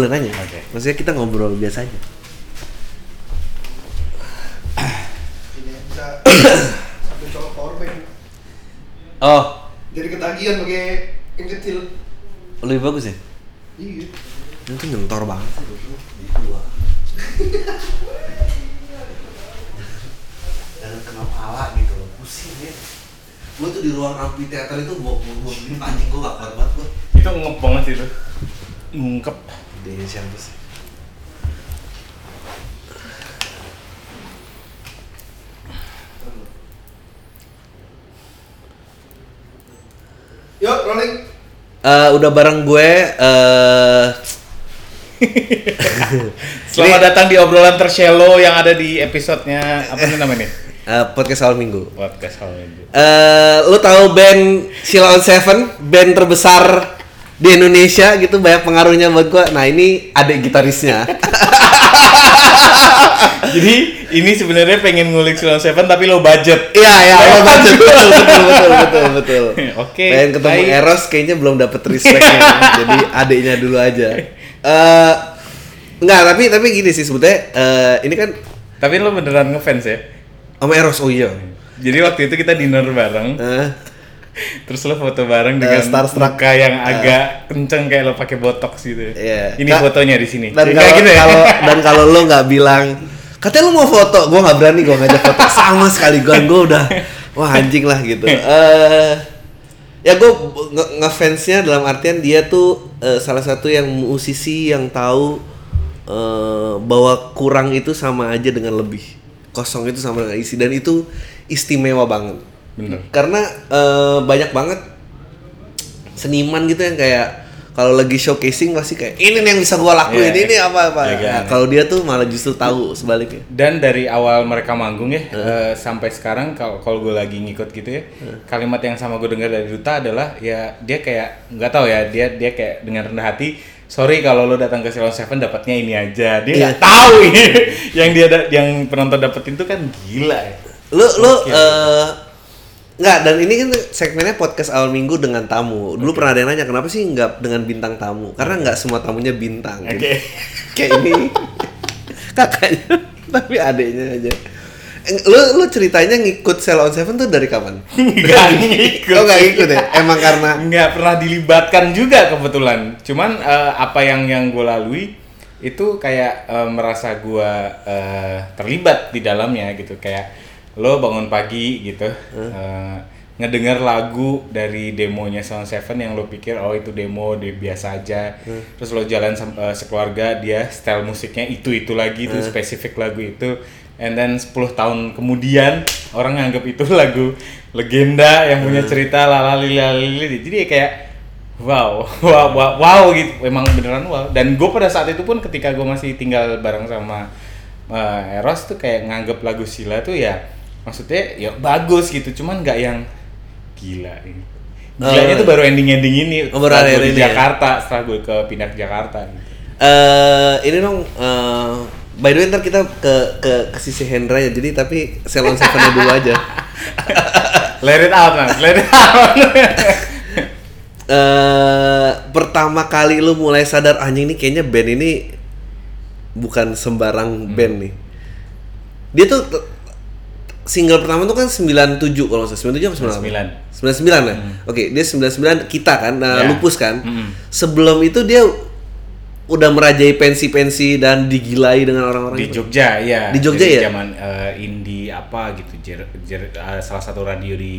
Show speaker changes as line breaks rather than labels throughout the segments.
Boleh nanya?
Oke.
Maksudnya kita ngobrol biasa aja. Oh,
Jadi ketagihan pakai yang kecil.
lebih bagus ya?
Iya.
Itu nyentor banget. Jangan kena pala gitu loh, pusing ya. Gue tuh di ruang amphitheater itu mau mau mau begini anjing gue gak kuat banget gue.
Itu ngep banget sih itu. Ngungkep.
Dia siapa sih?
Yuk, rolling.
Eh, udah bareng gue eh
Selamat datang di obrolan terselo yang ada di episodenya apa nih namanya?
eh, podcast awal minggu.
Podcast hal ini.
Eh, lu tahu band Sheila on Seven, band terbesar di Indonesia gitu banyak pengaruhnya buat gua. Nah ini adik gitarisnya.
Jadi ini sebenarnya pengen ngulik Silon Seven tapi lo budget.
Iya ya, lo budget betul betul betul betul betul.
Oke,
Pengen ketemu
baik.
Eros kayaknya belum dapet respectnya, jadi adiknya dulu aja. Eh, enggak tapi tapi gini sih sebetulnya eh, ini kan
Tapi lo beneran ngefans ya?
sama Eros oh iya.
Jadi waktu itu kita dinner bareng,
Eh,
terus lo foto bareng
Eh,
dengan
starstruck.
muka yang agak kenceng kayak lo pakai botox gitu.
Iya.
Ini
Ka-
fotonya di sini.
dan kalau
gitu ya?
dan kalau lo nggak bilang katanya lo mau foto gue nggak berani gue ngajak foto sama sekali gue gue udah wah anjing lah gitu eh ya gue nge ngefansnya dalam artian dia tuh eh, salah satu yang musisi yang tahu eh, bahwa kurang itu sama aja dengan lebih kosong itu sama dengan isi dan itu istimewa banget
Bener.
karena eh, banyak banget seniman gitu yang kayak kalau lagi showcasing pasti kayak ini nih yang bisa gua lakuin
Iya.
ini apa apa
Iya kan?
Nah, kalau dia tuh malah justru tahu sebaliknya
Dan dari awal mereka manggung ya eh, sampai sekarang kalau kalau gue lagi ngikut gitu ya kalimat yang sama gue dengar dari Duta adalah ya dia kayak nggak tahu ya dia dia kayak dengan rendah hati sorry kalau lo datang ke Salon Seven dapatnya ini aja dia nggak tahu ini yang dia da- yang penonton dapetin tuh kan gila ya
lu lu
Oke.
Eh, nggak dan ini kan segmennya podcast awal minggu dengan tamu. Dulu pernah ada yang nanya kenapa sih nggak dengan bintang tamu? Karena nggak semua tamunya bintang
oke.
Gitu. kayak ini. Kakaknya tapi adiknya aja. Eh, lu lu ceritanya ngikut Sell on Seven tuh dari kapan?
nggak ngikut.
Oh nggak ngikut ya? Emang karena
nggak pernah dilibatkan juga kebetulan. Cuman eh, apa yang yang gue lalui itu kayak eh, merasa gue eh, terlibat di dalamnya gitu. Kayak lo bangun pagi gitu eh, ngedengar lagu dari demonya Sound Seven yang lo pikir oh itu demo dia biasa aja. Terus lo jalan eh, sekeluarga dia style musiknya itu itu lagi itu spesifik lagu itu. And then 10 tahun kemudian orang nganggap itu lagu legenda yang punya cerita lalali lalali jadi kayak wow wow wow, wow gitu. Emang beneran wow. Dan gue pada saat itu pun ketika gue masih tinggal bareng sama eh, Eros tuh kayak nganggap lagu Sila tuh ya maksudnya ya bagus gitu cuman nggak yang gila ini gilanya
Oh.
tuh baru ending ending ini
Oh, baru
di
ini ya?
Jakarta setelah gue ke pindah ke Jakarta gitu.
eh ini dong eh, by the way ntar kita ke ke, ke sisi Hendra ya jadi tapi Sell on Seven dulu aja.
let it out man let it out
eh pertama kali lu mulai sadar anjing ini kayaknya band ini bukan sembarang band nih. Dia tuh single pertama tuh kan 97 kalau salah 97 apa 98? 99 ya? Oke, dia 99 kita kan, nah,
Ya.
lupus kan.
Mm.
Sebelum itu dia udah merajai pensi-pensi dan digilai dengan orang-orang
di. Jogja ya
Di Jogja
Jadi
ya?
zaman eh, indie apa gitu Jer, Jer- eh, salah satu radio di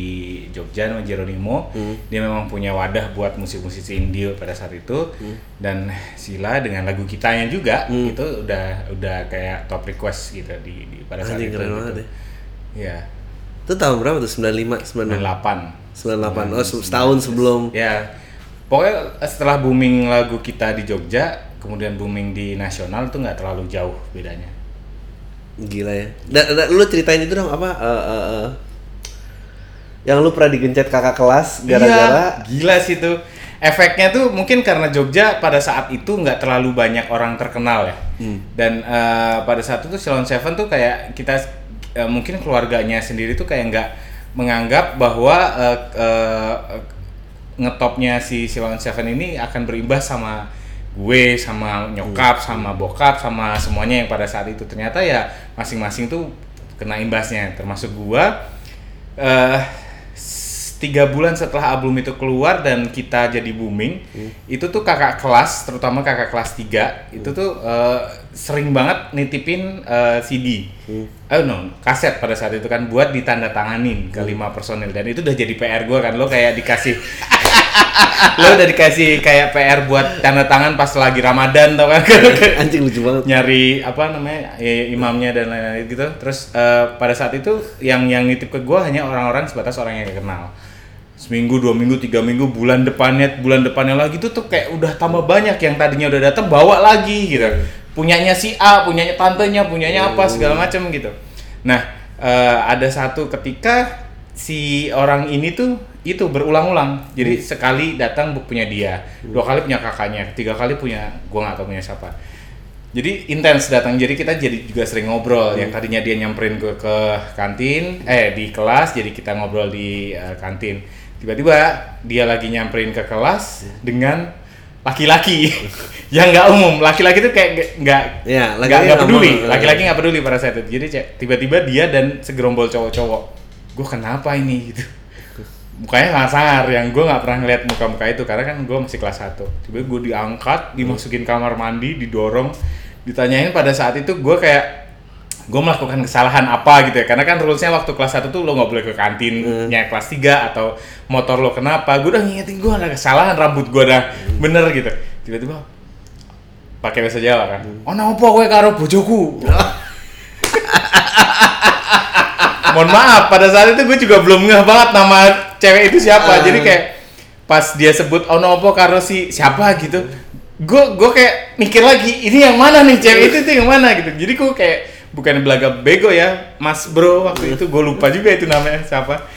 Jogja namanya Jeronimo
Hmm.
dia memang punya wadah buat musik-musisi indie pada saat itu
Hmm.
dan Sila dengan lagu kitanya juga itu udah udah kayak top request gitu di, di pada saat
Anjing,
itu
keren
gitu.
banget ya.
Ya
Itu tahun berapa tuh? 95, 96.
98
98. Oh, se- setahun sebelum
ya pokoknya setelah booming lagu kita di Jogja kemudian booming di nasional tuh nggak terlalu jauh bedanya
gila ya. Dan, dan lu ceritain itu dong apa eh, eh, eh, yang lu pernah digencet kakak kelas gara-gara
Iya, gila sih tuh. Efeknya tuh mungkin karena Jogja pada saat itu nggak terlalu banyak orang terkenal ya.
Hmm.
Dan eh, pada saat itu Silon Seven tuh kayak kita eh, mungkin keluarganya sendiri tuh kayak nggak menganggap bahwa eh, eh, ngetopnya si Silon Seven ini akan berimbas sama gue sama nyokap sama bokap sama semuanya yang pada saat itu. Ternyata ya masing-masing tuh kena imbasnya. Termasuk gua eh s- tiga bulan setelah album itu keluar dan kita jadi booming itu tuh kakak kelas terutama kakak kelas 3 itu tuh eh, sering banget nitipin eh, CD oh no kaset pada saat itu kan buat ditanda tanganin ke lima personil. Dan itu udah jadi PR gua kan lo kayak dikasih lo udah dikasih kayak PR buat tanda tangan pas lagi Ramadan tau kan?
Anjing lucu banget.
nyari apa namanya i- imamnya dan lain-lain gitu. Terus eh, pada saat itu yang yang nitip ke gue hanya orang-orang sebatas orang yang kenal seminggu dua minggu tiga minggu bulan depannya bulan depannya lagi tuh tuh kayak udah tambah banyak yang tadinya udah datang bawa lagi gitu. Punyanya si A punyanya tantenya punyanya apa segala macam gitu. Nah eh, ada satu ketika si orang ini tuh itu berulang-ulang. Jadi sekali datang punya dia dua kali punya kakaknya tiga kali punya gua nggak tahu punya siapa. Jadi intens datang jadi kita jadi juga sering ngobrol. Yang tadinya dia nyamperin gue ke kantin eh di kelas jadi kita ngobrol di eh, kantin tiba-tiba dia lagi nyamperin ke kelas dengan laki-laki. Yang nggak umum. Laki-laki tuh kayak nggak- nggak
Iya,
nggak peduli. laki-laki. Nggak peduli pada saat itu. Jadi tiba-tiba dia dan segerombol cowok-cowok. Gue kenapa ini? gitu. Mukanya kasar yang gue nggak pernah ngeliat muka-muka itu. Karena kan gue masih kelas 1 tiba gue diangkat dimasukin kamar mandi didorong. Ditanyain pada saat itu gue kayak gue melakukan kesalahan apa gitu ya. Karena kan rulesnya waktu kelas 1 tuh lo nggak boleh ke kantinnya kelas 3 atau motor lo kenapa. Gue udah ngingetin gue ada kesalahan rambut gue udah bener gitu. Tiba-tiba pakai bahasa Jawa kan. Oh apa gue karo bojoku? Mohon maaf pada saat itu gue juga belum ngeh banget nama cewek itu siapa.
Ah.
jadi kayak pas dia sebut oh apa karo si siapa? gitu. Gue gue kayak mikir lagi ini yang mana nih? Cewek itu tuh yang mana? gitu. Jadi gue kayak bukan belaga bego ya mas bro waktu itu gue lupa juga itu namanya siapa.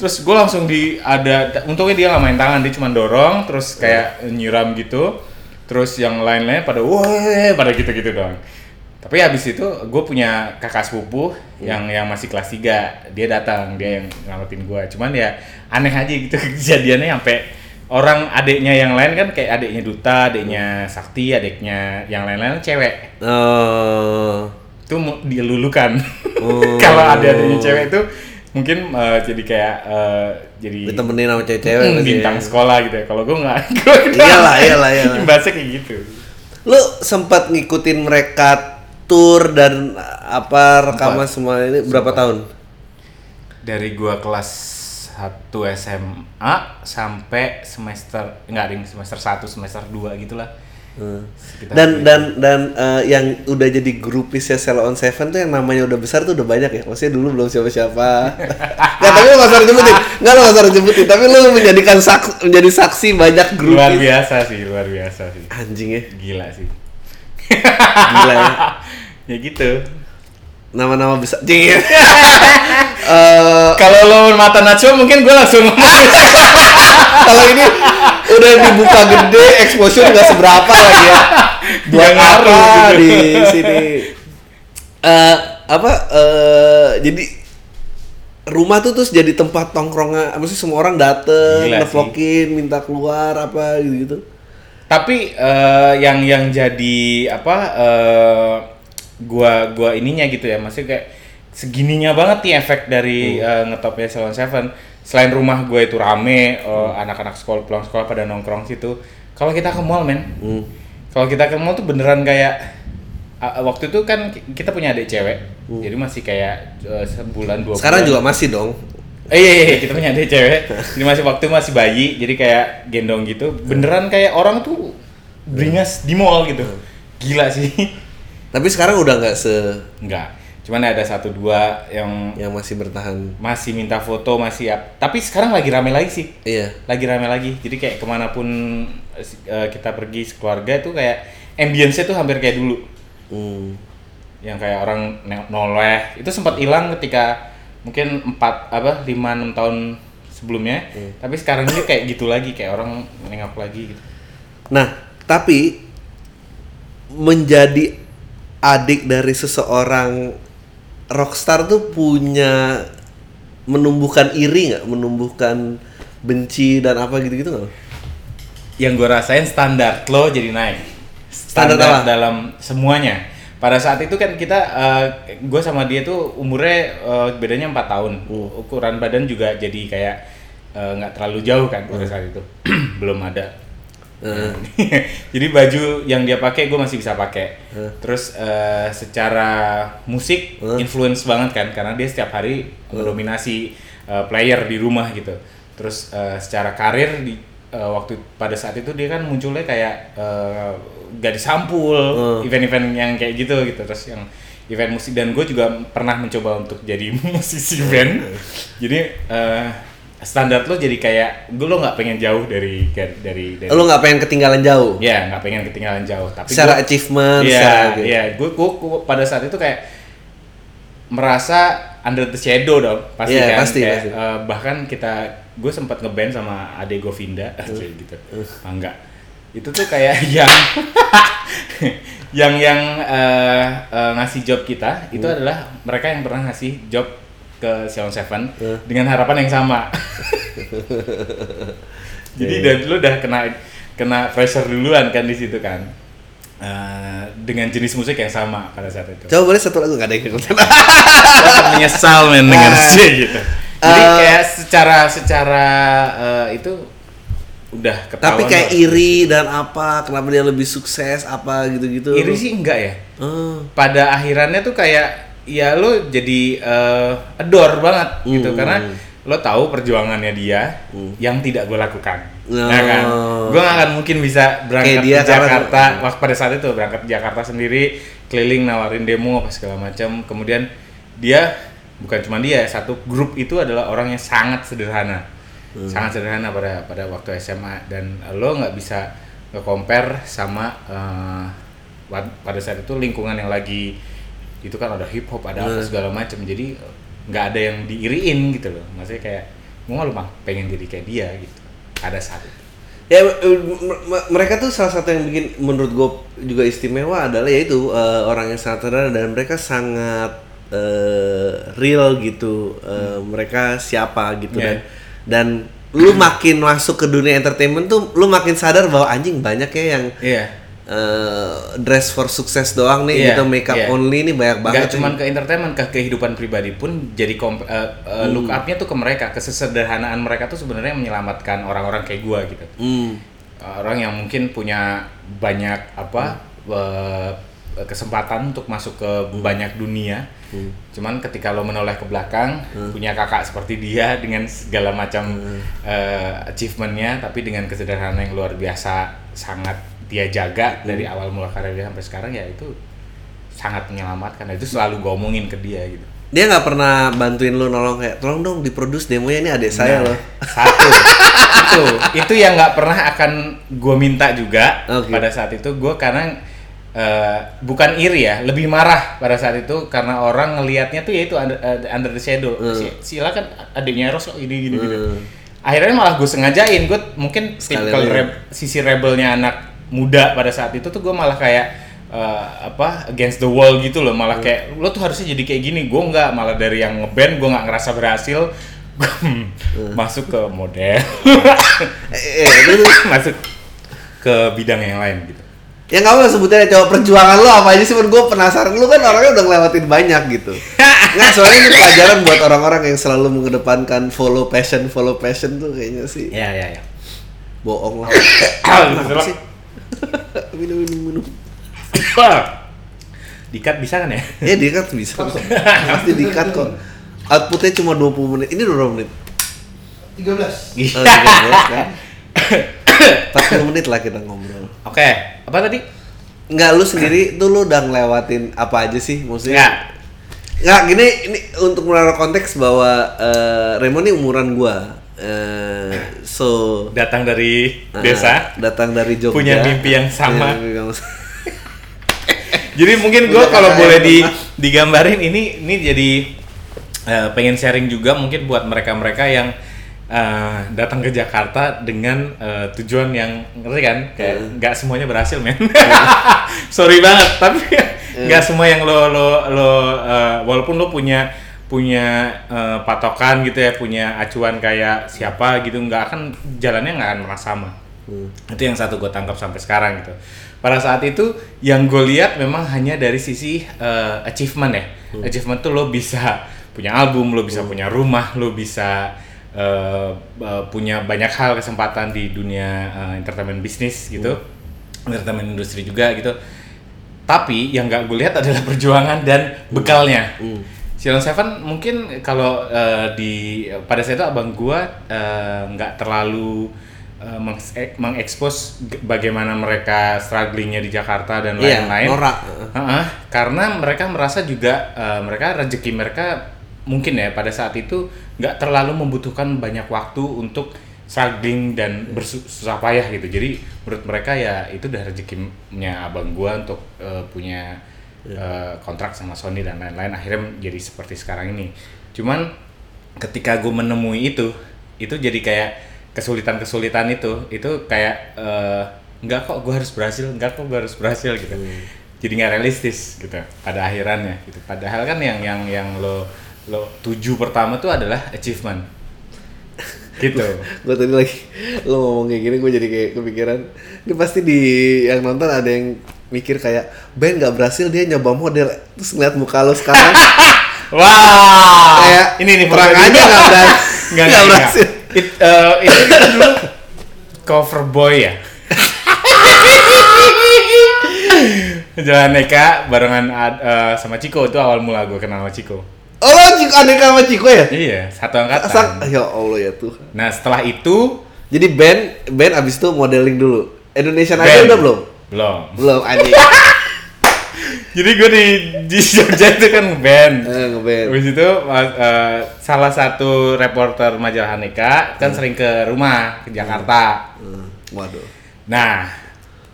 Terus gue langsung di ada untungnya dia nggak main tangan dia cuma dorong terus kayak nyiram gitu. Terus yang lain-lain pada wah pada gitu-gitu doang tapi habis itu gue punya kakak sepupu yang yang masih kelas 3 dia datang dia yang ngamatin gue cuman ya aneh aja gitu kejadiannya sampai orang adiknya yang lain kan kayak adiknya Duta adiknya Sakti adiknya yang lain-lain cewek.
Oh.
Itu dilulukan
Oh.
kalau ada-adanya cewek itu mungkin eh, jadi kayak eh, jadi
Ditemenin sama cewek-cewek
hmm,
pasti ya.
bintang sekolah gitu ya kalau gue nggak gue
Iyalah, iyalah, iyalah.
imbasnya kayak gitu
Lu sempat ngikutin mereka tour dan apa rekaman semua ini berapa tahun?
dari gua kelas 1 SMA sampai semester enggak ding semester 1 semester 2 gitulah
Hmm.
Sekitar
Dan
gitu.
dan dan eh, yang udah jadi grupisnya Sell on Seven tuh yang namanya udah besar tuh udah banyak ya. Maksudnya dulu belum siapa-siapa. Nggak, tapi lu nggak usah jemputin. Nggak lu nggak usah jemputin. Tapi lu menjadikan sak menjadi saksi banyak grupis.
luar biasa sih luar biasa sih
Anjing ya.
gila sih
Gila ya.
ya gitu
Nama-nama besar. Jing ya. Eh,
kalau lo mata Nacho mungkin gue langsung ngomong
kalau ini udah dibuka gede, exposure nggak seberapa lagi ya.
Ngaruh
apa
gitu.
di sini. Eh apa? eh jadi rumah tuh terus jadi tempat tongkrongan. Apa sih semua orang dateng, nevlokin, minta keluar apa gitu gitu.
tapi eh, yang yang jadi apa eh, gua gua ininya gitu ya maksudnya kayak segininya banget nih efek dari eh, ngetopnya Salon Seven selain rumah gue itu rame eh, anak-anak sekolah pulang sekolah pada nongkrong situ kalau kita ke mall men
Hmm.
kalau kita ke mall tuh beneran kayak ah, waktu itu kan ki- kita punya adik cewek jadi masih kayak eh, sebulan dua
Sekarang
bulan.
juga masih dong.
Eh, iya, iya, iya, kita punya adik cewek. Ini masih waktu masih bayi, jadi kayak gendong gitu. Beneran kayak orang tuh beringas di mall gitu. Gila sih.
Tapi sekarang udah nggak se
Enggak. Cuman ada satu dua yang
yang masih bertahan.
masih minta foto, masih up. Tapi sekarang lagi rame lagi sih.
Iya.
Lagi rame lagi. Jadi kayak ke mana pun eh, kita pergi sekeluarga itu kayak ambience-nya tuh hampir kayak dulu.
Hmm.
Yang kayak orang noleh. Itu sempat hilang ketika mungkin empat apa lima enam tahun sebelumnya. Tapi sekarang ini kayak gitu lagi, kayak orang nengok lagi gitu.
Nah, tapi menjadi adik dari seseorang rockstar tuh punya menumbuhkan iri nggak, menumbuhkan benci dan apa gitu-gitu nggak?
yang gue rasain standar lo jadi naik
Standar apa?
dalam semuanya pada saat itu kan kita gue sama dia tuh umurnya eh, bedanya empat tahun
Hmm.
ukuran badan juga jadi kayak eh, nggak terlalu jauh kan pada saat itu belum ada Jadi baju yang dia pakai gue masih bisa pakai.
Hmm.
terus eh, secara musik
Hmm.
influence banget kan karena dia setiap hari mendominasi eh, player di rumah gitu. Terus eh, secara karir di eh, waktu pada saat itu dia kan munculnya kayak eh, gadis sampul event-event yang kayak gitu gitu. Terus yang event musik dan gue juga pernah mencoba untuk jadi musisi band. Jadi eh, standar lo jadi kayak gue lo nggak pengen jauh dari dari dari
lu nggak pengen ketinggalan jauh
ya nggak pengen ketinggalan jauh tapi
secara
gua-
achievement
Iya,
secara gitu.
iya. Gue, gue, pada saat itu kayak merasa under the shadow dong, pasti
Iya,
kan.
pasti,
Kayak,
pasti.
eh, bahkan kita, gue sempat ngeband sama Ade Govinda, kayak gitu. Ah, enggak. Itu tuh kayak yang yang yang eh, eh, ngasih job kita itu
Hmm.
adalah mereka yang pernah ngasih job ke Sion Seven
Hmm.
dengan harapan yang sama. Jadi
Iya,
dan lu udah kena kena pressure duluan kan di situ kan. Eh, dengan jenis musik yang sama pada saat itu.
coba boleh satu lagu nggak ada yang ikutan
akan menyesal men dengan sih gitu. Jadi
Eh,
kayak secara secara eh, itu udah ketahuan.
tapi kayak iri dan apa kenapa dia lebih sukses apa gitu-gitu
iri sih enggak ya.
Oh.
Pada akhirannya tuh kayak ya lo jadi eh, adore banget gitu
Hmm.
karena lo tahu perjuangannya dia yang tidak gue lakukan.
Oh.
Ya kan? Gue gak akan mungkin bisa berangkat
Kayak dia
ke
karena-
Jakarta waktu pada saat itu berangkat ke Jakarta sendiri keliling nawarin demo apa segala macam. Kemudian dia bukan cuma dia satu grup itu adalah orang yang sangat sederhana, sangat sederhana pada pada waktu SMA dan lo nggak bisa nge-compare sama wad- pada saat itu lingkungan yang lagi itu kan ada hip hop ada apa segala macam jadi nggak ada yang diiriin gitu loh. Maksudnya kayak gue malu mah pengen jadi kayak dia gitu. Ada saat itu
Ya mereka tuh salah satu yang bikin menurut gue juga istimewa adalah yaitu eh, orang yang sangat sederhana dan mereka sangat eh, real gitu. Eh, Mereka siapa gitu
Yeah.
dan dan lu makin masuk ke dunia entertainment tuh lu makin sadar bahwa anjing banyak ya yang
iya
eh, dress for sukses doang nih
Iya,
gitu makeup
iya.
only nih banyak banget.
Gak cuman ke entertainment, ke kehidupan pribadi pun jadi komp- eh, eh, look up-nya tuh ke mereka, kesederhanaan mereka tuh sebenarnya menyelamatkan orang-orang kayak gua gitu.
Hmm.
Orang yang mungkin punya banyak apa eh, kesempatan untuk masuk ke banyak dunia. Cuman ketika lo menoleh ke belakang, punya kakak seperti dia dengan segala macam eh, achievement-nya, tapi dengan kesederhanaan yang luar biasa, sangat dia jaga dari awal mula karir dia sampai sekarang ya itu sangat menyelamatkan. Itu selalu gue omongin ke dia gitu.
Dia nggak pernah bantuin lu nolong kayak tolong dong diproduce demonya ini adik saya
Nah,
loh.
Satu, itu itu yang nggak pernah akan gue minta juga
Oke.
pada saat itu gue karena eh, bukan iri ya, lebih marah pada saat itu karena orang ngelihatnya tuh yaitu under, eh, under the shadow. Si- Silakan adiknya Eros kok ini gini gini.
Hmm.
Akhirnya malah gue sengajain, gue mungkin tipikal reb- sisi rebelnya anak muda pada saat itu tuh gue malah kayak eh, apa against the wall gitu loh. Malah kayak lo tuh harusnya jadi kayak gini. Gue nggak malah dari yang ngeband gue nggak ngerasa berhasil. Gue masuk ke model.
Eh, eh,
masuk ke bidang yang lain gitu.
Ya nggak apa sebutnya coba perjuangan lo apa aja sih, men gue penasaran. Lu kan orangnya udah ngelewatin banyak gitu. Nggak soalnya ini pelajaran buat orang-orang yang selalu mengedepankan follow passion, follow passion tuh kayaknya sih.
Ya ya ya
bohong lah.
Ah,
sih? Minum minum minum.
dikat bisa kan ya
Ya dia kan bisa. Pasti dikat kok. Outputnya cuma 20 menit. Ini 20 menit.
13.
Oh, 13 kan. 40 menit lah kita ngobrol.
oke apa tadi
Enggak lu sendiri tuh lu udah ngelewatin apa aja sih maksudnya?
Nggak.
Nggak, gini ini untuk menaruh konteks bahwa eh, Remo ini umuran gua. Eh, so
datang dari
eh,
desa
datang dari Jogja.
Punya mimpi yang sama.
Punya mimpi yang sama.
Jadi mungkin gue kalau boleh di digambarin ini ini jadi eh, pengen sharing juga mungkin buat mereka-mereka yang eh, datang ke Jakarta dengan eh, tujuan yang ngerti kan kayak
Hmm.
nggak semuanya berhasil men. Sorry banget tapi nggak semua yang lo lo lo eh, walaupun lo punya punya eh, patokan gitu ya punya acuan kayak siapa gitu nggak akan jalannya nggak akan pernah sama Itu yang satu gue tangkap sampai sekarang gitu. Pada saat itu yang gue lihat memang hanya dari sisi eh, achievement ya. Achievement tuh lo bisa punya album, lo bisa punya rumah, lo bisa eh, eh, punya banyak hal kesempatan di dunia eh, entertainment bisnis gitu, entertainment industri juga gitu. Tapi yang nggak gue lihat adalah perjuangan dan bekalnya. Silon Seven mungkin kalau eh, di pada saat itu abang gua eh, nggak terlalu eh, mengs- eh, mengekspos bagaimana mereka strugglingnya di Jakarta dan
Iya,
lain-lain.
norak.
Heeh, karena mereka merasa juga eh, mereka rezeki mereka mungkin ya pada saat itu nggak terlalu membutuhkan banyak waktu untuk struggling dan bersusah payah gitu. Jadi menurut mereka ya itu udah rezekinya abang gua untuk eh, punya eh, kontrak sama Sony dan lain-lain. Akhirnya jadi seperti sekarang ini. Cuman ketika gue menemui itu, itu jadi kayak kesulitan-kesulitan itu, itu kayak eh, nggak kok gue harus berhasil, nggak kok gue harus berhasil gitu. Jadi nggak realistis gitu pada akhirannya gitu. Padahal kan yang yang yang lo lo tuju pertama tuh adalah achievement. Gitu.
gue tadi lagi lo ngomong kayak gini gue jadi kayak kepikiran ini pasti di yang nonton ada yang mikir kayak Ben nggak berhasil dia nyoba model terus ngeliat muka lo sekarang
Wah.
Kayak
ini nih
terang
foto
aja nggak berhasil.
Nggak,
berhasil.
It, eh, itu kan dulu cover boy ya. Jalan Neka barengan ad- eh, sama Ciko itu awal mula gue kenal sama Ciko.
oh lo Ciko aneka sama Ciko ya
Iya, satu angkatan.
Sak- ya Allah ya Tuhan
Nah setelah itu
jadi Ben Ben abis itu modeling dulu Indonesian. Idol udah belum
Belum.
belum anjing
Jadi gue di, di Jogja itu kan band.
eh, ngeband
Habis itu eh, salah satu reporter majalah Neka kan sering ke rumah ke Jakarta.
Hmm, waduh
Nah,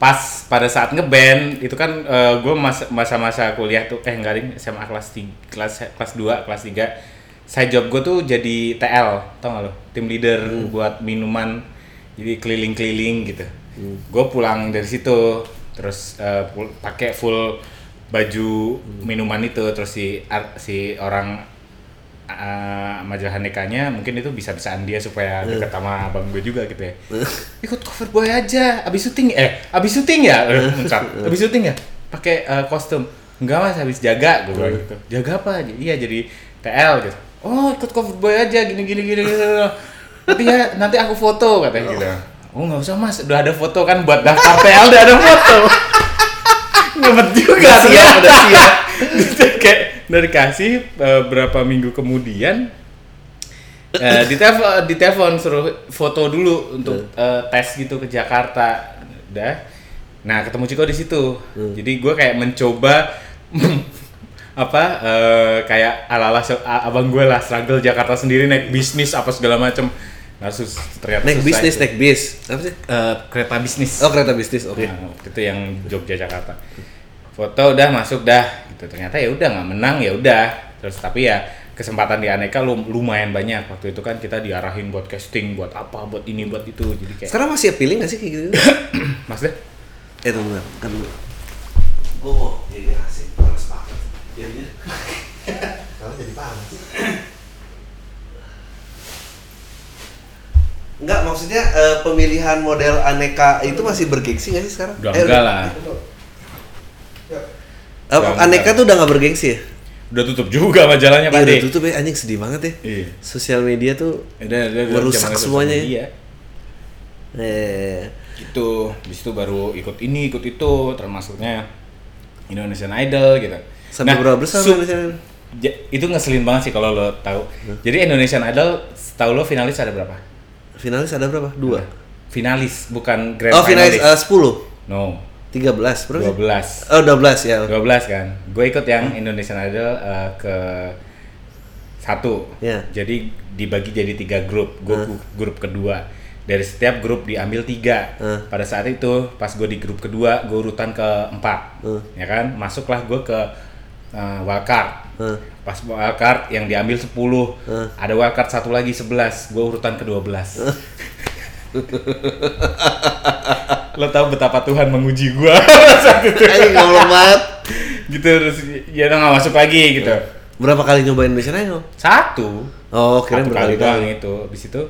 pas pada saat ngeband itu kan gue masa-masa kuliah tuh eh enggak ding SMA kelas 3, kelas kelas 2, kelas 3. Saya job gue tuh jadi TL, tau gak lo? Tim leader buat minuman. Jadi keliling-keliling gitu. Gue pulang dari situ terus pul- pakai full baju minuman itu terus si si orang uh, majalah Nekanya mungkin itu bisa-bisaan dia supaya deket sama abang gue juga gitu ya. Ikut cover boy aja, abis syuting eh abis syuting ya, mencat. abis syuting ya, pakai uh, kostum. Enggak mas, habis jaga gue bilang gitu. Jaga apa? Iya jadi TL gitu. Oh ikut cover boy aja gini gini gini gini. Nanti ya nanti aku foto katanya gitu. Oh nggak usah mas, udah ada foto kan buat daftar TL udah ada foto. Ngebet juga
siap,
ternyata.
udah siap.
Gitu, kayak udah dikasih eh, berapa minggu kemudian eh ditelepon ditelepon suruh foto dulu untuk eh, tes gitu ke Jakarta. Udah. Nah ketemu Ciko di situ. Jadi gue kayak mencoba apa eh, kayak ala ala abang gue lah struggle Jakarta sendiri naik bisnis apa segala macem nah sus, ternyata
naik
susah
bisnis naik bis. Apa sih?
Eh, kereta bisnis.
Oh kereta bisnis oke.
Nah, waktu itu yang Jogja Jakarta. Foto udah masuk dah. Gitu. Ternyata ya udah nggak menang ya udah. Terus tapi ya kesempatan di Aneka lum- lumayan banyak. Waktu itu kan kita diarahin buat casting, buat apa, buat ini, buat itu. Jadi kayak
sekarang masih appealing gak sih kayak gitu?
Mas deh.
eh tunggu kan dulu gue mau jadi asik. Panas banget. Jadinya kalau jadi panas Enggak, maksudnya eh, pemilihan model aneka itu masih bergengsi nggak sih sekarang?
Udah
Eh,
enggak lah.
Ya.
Eh,
Udah
aneka
enggak.
tuh udah nggak bergengsi ya?
Udah tutup juga majalahnya Pak
udah
De.
tutup ya, anjing sedih banget ya.
Iya.
Sosial media tuh
Udah, udah, udah
Merusak semuanya ya.
Iya.
eh
Gitu. Habis itu baru ikut ini, ikut itu, termasuknya Indonesian Idol gitu.
sampai berapa besar misalnya?
Ja- itu ngeselin banget sih kalau lo tahu. Jadi Indonesian Idol, tahu lo finalis ada berapa?
Finalis ada berapa? Dua.
Finalis, bukan grand
Oh, finalis eh, 10.
no,
13 berapa sih?
12.
Oh, 12 ya.
12 kan. Gue ikut yang Indonesian Idol eh, ke satu.
Ya.
Jadi dibagi jadi tiga grup. Gue
Hmm.
grup kedua. Dari setiap grup diambil tiga.
Hmm.
Pada saat itu pas gue di grup kedua, gue urutan keempat.
Hmm.
Ya kan, masuklah gue ke uh, wildcard.
Hmm.
Pas wildcard yang diambil 10
Hmm.
Ada wildcard satu lagi 11 Gue urutan ke-12 Lo tau betapa Tuhan menguji gue saat itu
Anjing goblok banget.
Gitu terus ya udah gak masuk lagi gitu
Berapa kali nyobain Indonesian Idol?
Satu
Oh, kira
Satu
berkali
kali doang itu Habis itu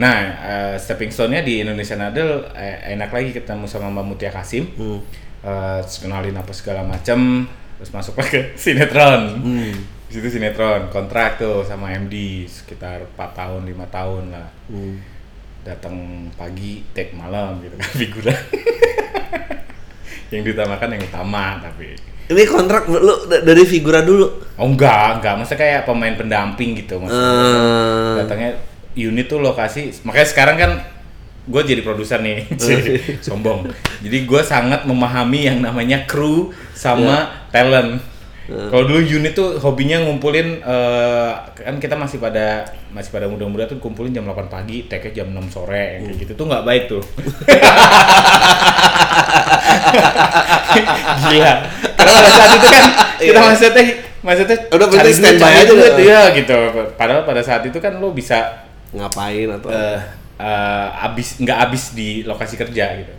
Nah, eh, stepping stone-nya di Indonesian Idol eh, enak lagi ketemu sama Mbak Mutia Kasim.
Hmm.
Eh, terus kenalin apa segala macam, terus masuk ke sinetron.
Hmm.
Di situ sinetron, kontrak tuh sama MD sekitar 4 tahun, 5 tahun lah.
Hmm.
Datang pagi, take malam gitu kan figuran. yang diutamakan yang utama tapi
Ini kontrak lu da- dari figura dulu.
oh enggak enggak masa kayak pemain pendamping gitu maksudnya
Eh.
datangnya unit tuh lokasi makanya sekarang kan gue jadi produser nih. Sombong. Jadi gue sangat memahami yang namanya kru sama talent. Kalau dulu unit tuh hobinya ngumpulin eh, kan kita masih pada masih pada muda-muda tuh kumpulin jam 8 pagi take jam 6 sore kayak gitu tuh nggak baik tuh. Gila. Karena pada saat itu kan kita
Iya.
maksudnya maksudnya
Udah
cari
standby aja udah.
iya gitu. Padahal pada saat itu kan lo bisa
Ngapain atau
eh eh, abis nggak abis di lokasi kerja gitu.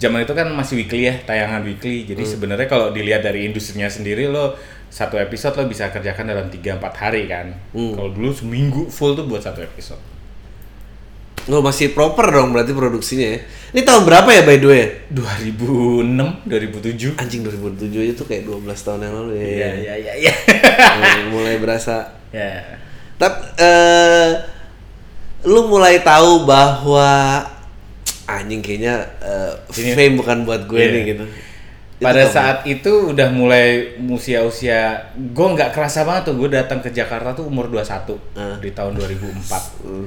Zaman itu kan masih weekly ya, tayangan weekly. Jadi sebenarnya kalau dilihat dari industrinya sendiri lo satu episode lo bisa kerjakan dalam 3 4 hari kan.
Hmm.
Kalau dulu seminggu full tuh buat satu episode.
Lo masih proper dong berarti produksinya ya. Ini tahun berapa ya by the way?
2006, 2007.
Anjing 2007 itu kayak 12 tahun yang lalu ya.
Iya, iya, iya, iya.
Mulai- berasa.
Ya.
Tapi eh lu mulai tahu bahwa anjing kayaknya eh,
Ini-
fame bukan buat gue
Iya.
nih gitu. Itu
Pada
kapan?
saat itu udah mulai usia-usia gue nggak kerasa banget tuh gue datang ke Jakarta tuh umur 21
Ah.
di tahun 2004.
Hmm.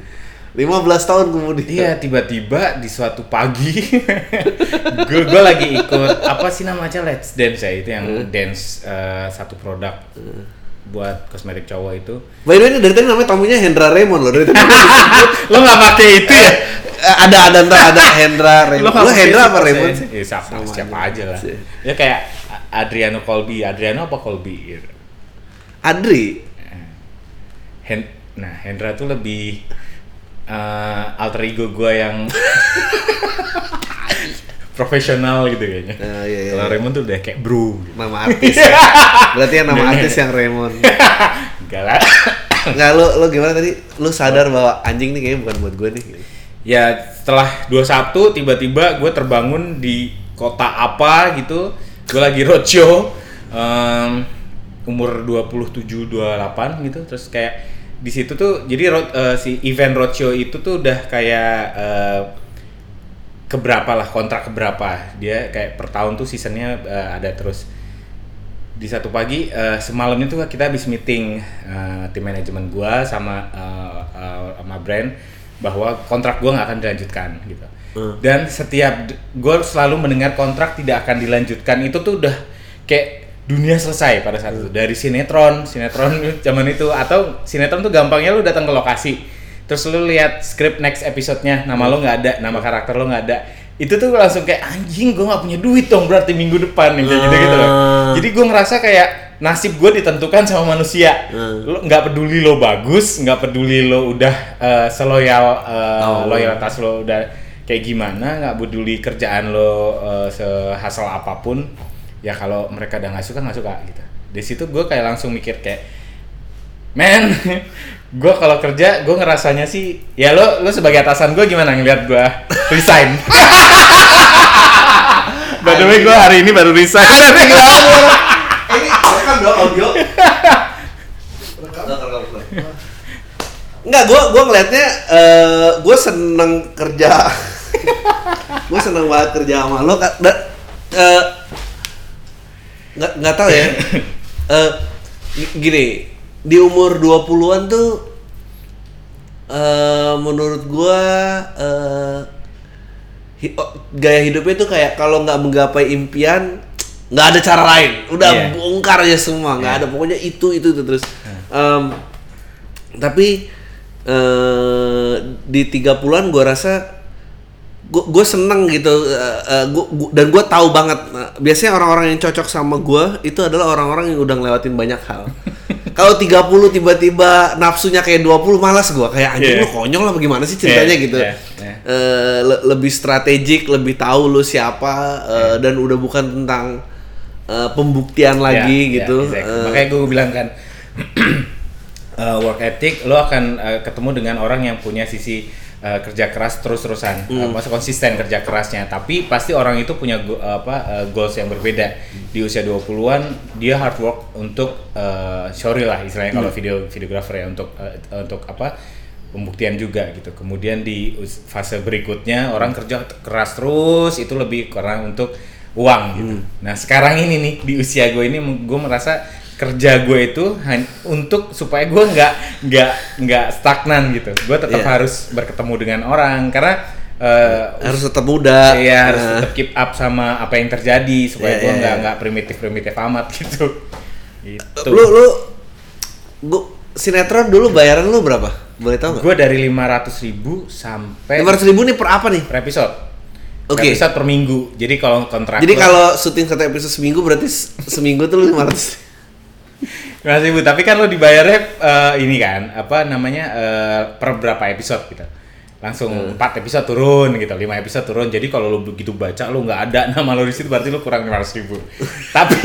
15 tahun kemudian.
Iya tiba-tiba di suatu pagi gue gue lagi ikut apa sih namanya Let's Dance ya itu yang dance eh, satu produk buat kosmetik cowok itu
By the way ini dari tadi namanya tamunya Hendra Raymond loh. Dari tadi
lo nggak pakai itu ya
Eh, ada ada ntar ada Hendra Raymond.
pakai
Hendra apa Raymond?
ya? Ya, siapa,
Sama
siapa
aja.
aja lah
Sih.
ya kayak Adriano Colby Adriano apa Colby gitu.
Adri.
Hen- nah Hendra tuh lebih eh, alter ego gue yang profesional gitu kayaknya
Eh, iya, iya.
kalau Raymond tuh udah kayak bro gitu.
Nama artis. ya. Berarti yang nama artis yang Raymond.
enggak lah
Enggak lu lu gimana tadi? Lu sadar bahwa anjing nih kayaknya bukan buat gue nih.
ya setelah 21 tiba-tiba gue terbangun di kota apa gitu gue lagi roadshow em, umur 27 28 gitu terus kayak di situ tuh jadi road, eh, si event roadshow itu tuh udah kayak eh, keberapa lah kontrak keberapa. Dia kayak per tahun tuh seasonnya eh, ada terus. Di satu pagi eh, semalamnya tuh kita habis meeting eh, tim manajemen gua sama eh, eh, sama brand bahwa kontrak gua nggak akan dilanjutkan gitu.
Hmm.
dan setiap gua selalu mendengar kontrak tidak akan dilanjutkan. Itu tuh udah kayak dunia selesai pada saat itu. Dari sinetron sinetron zaman itu atau sinetron tuh gampangnya lu datang ke lokasi terus lu lihat skrip next episode-nya nama lo nggak ada nama karakter lo nggak ada itu tuh langsung kayak anjing gue nggak punya duit dong berarti minggu depan kayak gitu gitu loh
Ah.
jadi gue ngerasa kayak nasib gue ditentukan sama manusia
Hmm.
lo nggak peduli lo bagus nggak peduli lo udah eh, seloyal eh,
Oh.
loyalitas lo udah kayak gimana nggak peduli kerjaan lo eh, sehasal apa pun ya kalau mereka udah nggak suka nggak suka gitu di situ gue kayak langsung mikir kayak men gue kalau kerja gue ngerasanya sih ya lo lo sebagai atasan gue gimana ngeliat gue resign by the way gue hari ini baru resign
Ini rekam dong audio. Enggak, gua gua ngeliatnya eh gua seneng kerja. gua seneng banget kerja sama lo Kak. Dan eh nggak nggak tahu ya. Eh gi- gini, di umur 20-an tuh eh menurut gua eh hi- oh, gaya hidupnya tuh kayak kalau nggak menggapai impian nggak ada cara lain. Udah
Iya.
bongkar aja semua nggak
Iya.
ada. Pokoknya itu itu, itu terus. Em, tapi eh di 30-an gua rasa gue seneng gitu eh, gua- gua- dan gue tahu banget. Eh, biasanya orang-orang yang cocok sama gua itu adalah orang-orang yang udah ngelewatin banyak hal kalau 30 tiba-tiba nafsunya kayak 20 malas gua kayak anjing
Iya.
lu konyol lah bagaimana sih ceritanya
Iya,
gitu
iya, iya.
Eh, le- lebih strategik lebih tahu lu siapa eh, dan udah bukan tentang eh, pembuktian lagi
Ya,
gitu
ya, exactly.
Eh,
makanya gue bilang kan uh, work ethic lo akan uh, ketemu dengan orang yang punya sisi eh, kerja keras terus-terusan,
Hmm.
eh, maksud konsisten kerja kerasnya. Tapi pasti orang itu punya go- apa eh, goals yang berbeda. Di usia 20-an dia hard work untuk eh, showreel lah istilahnya kalau
Hmm.
video videografer ya untuk eh, untuk apa pembuktian juga gitu. Kemudian di fase berikutnya orang kerja t- keras terus itu lebih karena untuk uang gitu.
Hmm.
Nah sekarang ini nih di usia gue ini gue merasa kerja gue itu untuk supaya gue nggak nggak nggak stagnan gitu gue tetap
yeah.
harus berketemu dengan orang karena uh,
harus tetap muda
ya uh. harus
nah.
tetap keep up sama apa yang terjadi supaya
yeah,
gue
iya,
nggak
yeah,
nggak primitif primitif amat gitu itu
lu lu gua, sinetron dulu bayaran lu berapa boleh tahu
gue dari lima ratus ribu sampai
lima ratus ribu nih per apa nih
per episode okay. bisa per minggu. Jadi kalau kontrak
Jadi kalau syuting satu episode seminggu berarti seminggu tuh lu
500. Mas Ibu, tapi kan lo dibayarnya uh, ini kan, apa namanya uh, per berapa episode gitu. Langsung
hmm.
4 episode turun gitu, 5 episode turun. Jadi kalau lo begitu baca lo nggak ada nama lo di situ berarti lo kurang 500 ribu. tapi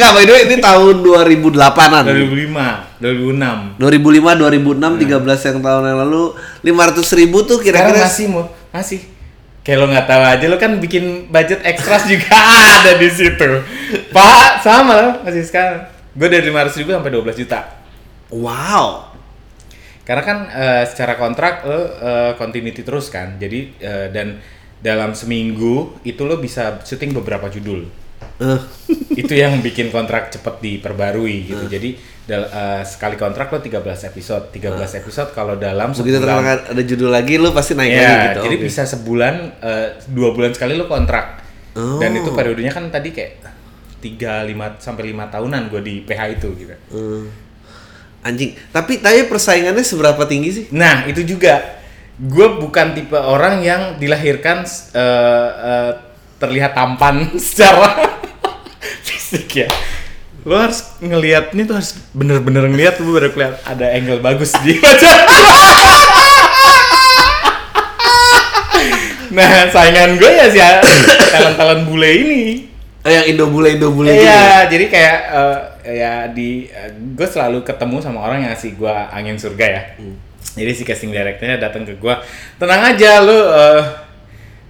nggak by the way ini tahun 2008-an.
2005, 2006.
2005, 2006, hmm. 13 yang tahun yang lalu 500 ribu tuh kira-kira Sekarang
masih mau, masih Kayak lo nggak tahu aja lo kan bikin budget ekstras juga ada di situ. Pak sama lo masih sekarang. Gue dari lima ribu sampai 12 juta.
wow
Karena kan eh, secara kontrak lo eh, continuity terus kan. Jadi eh, dan dalam seminggu itu lo bisa syuting beberapa judul.
Eh,
itu yang bikin kontrak cepet diperbarui gitu. Jadi dal- eh, sekali kontrak lo 13 episode. 13 episode kalau dalam
begitu
sebulan.
ada judul lagi lu pasti naik
Ya,
lagi gitu
jadi
Oke.
bisa sebulan eh, dua bulan sekali lo kontrak.
Oh.
Dan itu periodenya kan tadi kayak 3 5 sampai 5 tahunan gue di PH itu gitu.
Hmm. anjing tapi tapi persaingannya seberapa tinggi sih
Nah, itu juga. Gue bukan tipe orang yang dilahirkan eh, eh, terlihat tampan secara fisik ya. Lo harus ngelihatnya tuh harus bener-bener ngelihat lu baru kelihatan ada angle bagus di wajah. nah, saingan gue ya sih talent-talent bule ini.
oh, yang Indo bule Indo bule gitu
Iya, jadi kayak eh, ya di gue selalu ketemu sama orang yang ngasih gue angin surga ya. Jadi si casting directornya datang ke gue, tenang aja lu eh,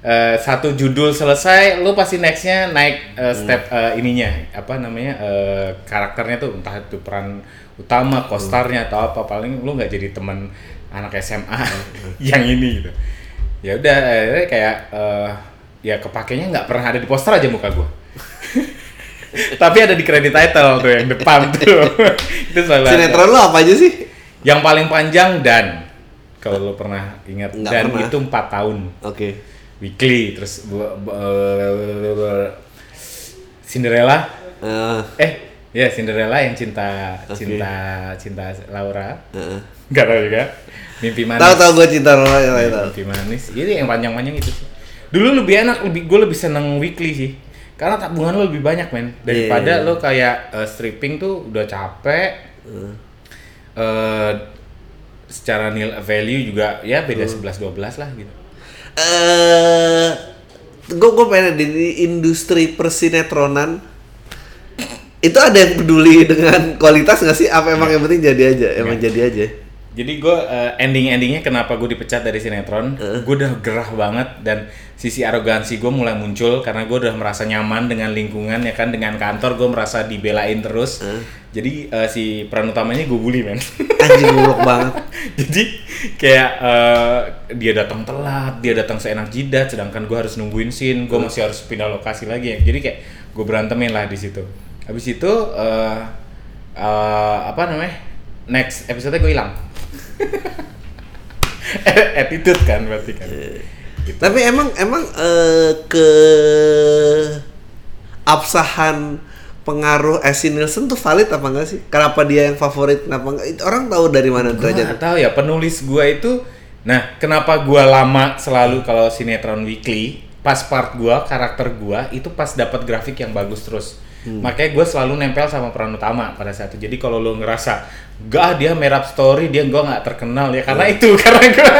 eh, satu judul selesai, lu pasti nextnya naik eh, step eh, ininya. Apa namanya eh, karakternya tuh entah itu peran utama, kostarnya atau apa paling lu nggak jadi teman anak SMA yang ini gitu. Ya udah kayak eh, ya kepakainya nggak pernah ada di poster aja muka gue. Tapi ada di credit title tuh yang depan tuh. itu selalu
sinetron lu apa aja sih?
Yang paling panjang dan. Kalau lo pernah ingat
Nggak
dan
pernah.
itu empat tahun.
Oke
weekly terus Cinderella
Eh,
eh ya Cinderella yang cinta
Oke.
cinta cinta Laura
eh.
nggak tahu juga mimpi manis
tahu tahu gue cinta tahu
Iya,
tahu
mimpi manis ini yang panjang-panjang itu sih dulu lebih enak lebih gue lebih seneng weekly sih karena tabungan lo lebih banyak men daripada
Iya.
lo kayak eh, stripping tuh udah capek
Hmm.
eh secara nil value juga ya beda
Hmm.
11 12 lah gitu.
Eh gue gue pengen di di industri persinetronan. Itu ada yang peduli dengan kualitas nggak sih? Apa emang yang penting jadi aja? Emang
Nggak.
jadi aja
Jadi gue ending endingnya kenapa gue dipecat dari sinetron,
Heeh.
gue udah gerah banget dan sisi arogansi gue mulai muncul karena gue udah merasa nyaman dengan lingkungan ya kan dengan kantor gue merasa dibelain terus.
Heeh.
Jadi eh, si peran utamanya gue bully men.
anjing goblok banget
Jadi kayak eh, dia datang telat, dia datang seenak jidat, sedangkan gue harus nungguin scene, gue masih harus pindah lokasi lagi ya. Jadi kayak gue berantemin lah di situ. Habis itu eh eh, apa namanya? Next episode gue hilang. Attitude kan berarti kan. Gitu.
tapi emang emang eh, ke absahan pengaruh Essie Nielsen tuh valid apa enggak sih? Kenapa dia yang favorit? Kenapa enggak? Orang tahu dari mana
Gua
derajat?
nggak tahu ya penulis gua itu nah kenapa gua lama selalu kalau sinetron weekly pas part gua karakter gua itu pas dapat grafik yang bagus terus makanya gua selalu nempel sama peran utama pada saat itu jadi kalau lo ngerasa gak dia merap story dia gua nggak terkenal ya karena itu karena gua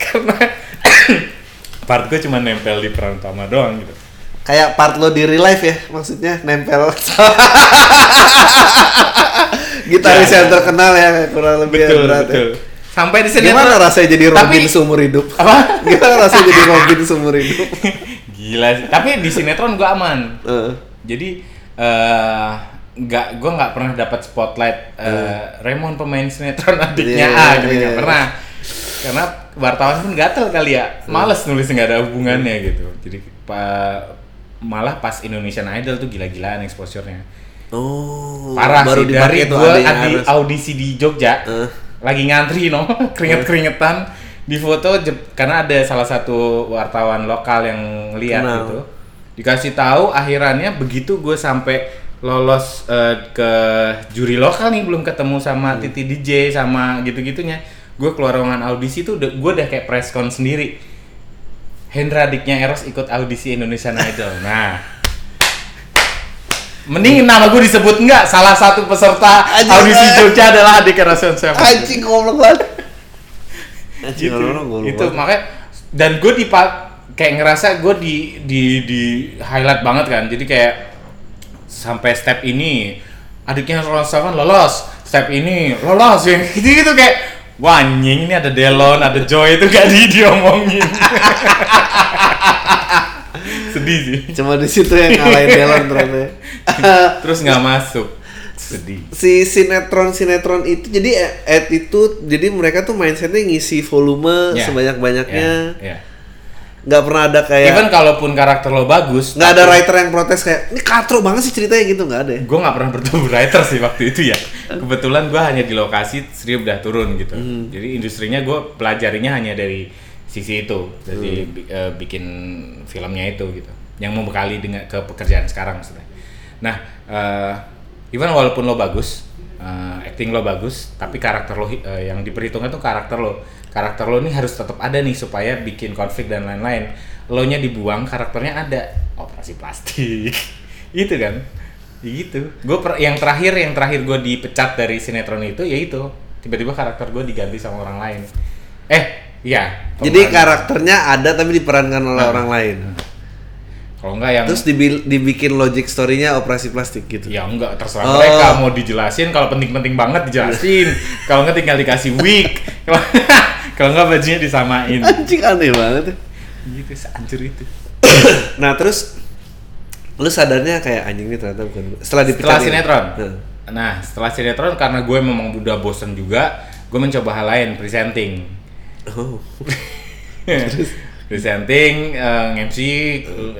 karena part gua cuma nempel di peran utama doang gitu
Kayak part lo di real life ya, maksudnya nempel. Gitaris yang terkenal ya kurang lebih
betul
berat. ya.
betul sampai di sinetron
Gimana rasanya jadi Robin
Tapi-
seumur hidup?
apa
Gimana rasanya jadi Robin seumur hidup?
Gila sih. Tapi di sinetron gua aman.
Eh,
jadi eh nggak gue nggak pernah dapat spotlight eh, Raymond pemain sinetron adiknya
Iya,
A gitu.
Iya.
nggak pernah. Karena wartawan pun gatel kali ya. Males nulis nggak ada hubungannya gitu. Jadi pa- malah pas Indonesian Idol tuh gila-gilaan exposure-nya.
Oh,
parah
baru
sih. dari gue audisi di Jogja
Eh.
lagi ngantri no? Keringet-keringetan di foto karena ada salah satu wartawan lokal yang lihat
Kenal.
gitu dikasih tahu akhirannya begitu gue sampai lolos eh, ke juri lokal nih belum ketemu sama
Hmm.
Titi DJ sama gitu-gitunya gue keluar ruangan audisi tuh udah- gue udah kayak press con sendiri Hendra adiknya Eros ikut audisi Indonesian Idol nah Mending nama gue disebut enggak salah satu peserta
Anjing,
audisi. Jogja adalah adik Eros Siapa
Anjing goblok banget. Anjing
gitu.
orang goblok
itu makanya dan gue di kayak ngerasa gue di di di highlight banget kan. Jadi kayak sampai step ini adiknya lolos kan lolos. Step ini lolos yang gitu gitu kayak wah anjing ini ada Delon ada Joy itu gak di diomongin. Sedih sih.
Cuma di situ yang ngalahin Delon ternyata.
terus nggak masuk sedih.
Si sinetron sinetron itu jadi attitude jadi mereka tuh mindsetnya ngisi volume
Ya.
sebanyak banyaknya
Ya, ya.
nggak pernah ada kayak
even kalaupun karakter lo bagus
nggak ada writer yang protes kayak ini katro banget sih ceritanya gitu nggak ada ya?
Gue nggak pernah bertemu writer sih waktu itu ya. Kebetulan gue hanya di lokasi Sri udah turun gitu. Jadi industrinya gue pelajarinya hanya dari sisi itu dari bi- eh, bikin filmnya itu gitu. Yang membekali dengan ke pekerjaan sekarang maksudnya. Nah eh, even walaupun lo bagus eh, acting lo bagus tapi karakter lo eh, yang diperhitungkan tuh karakter lo. Karakter lo ini harus tetap ada nih supaya bikin konflik dan lain-lain. Lo nya dibuang karakternya ada. Operasi plastik. Itu kan? Gitu. Gue yang terakhir yang terakhir gue dipecat dari sinetron itu ya itu. Tiba-tiba karakter gue diganti sama orang lain. Eh iya.
Jadi karakternya ada tapi diperankan oleh
Nah.
orang lain
kalau enggak yang
terus dibil- dibikin logic story-nya operasi plastik gitu?
Ya enggak terserah
Oh.
mereka mau dijelasin kalau penting-penting banget dijelasin. Kalau enggak tinggal dikasih wig kalau enggak bajunya disamain.
Anjing aneh banget ya.
gitu seancur itu.
Nah terus lu sadarnya kayak anjing ini ternyata bukan setelah dipecat
setelah sinetron.
Nah.
nah setelah sinetron karena gue memang udah bosen juga gue mencoba hal lain presenting.
Oh
presenting eh, nge-MC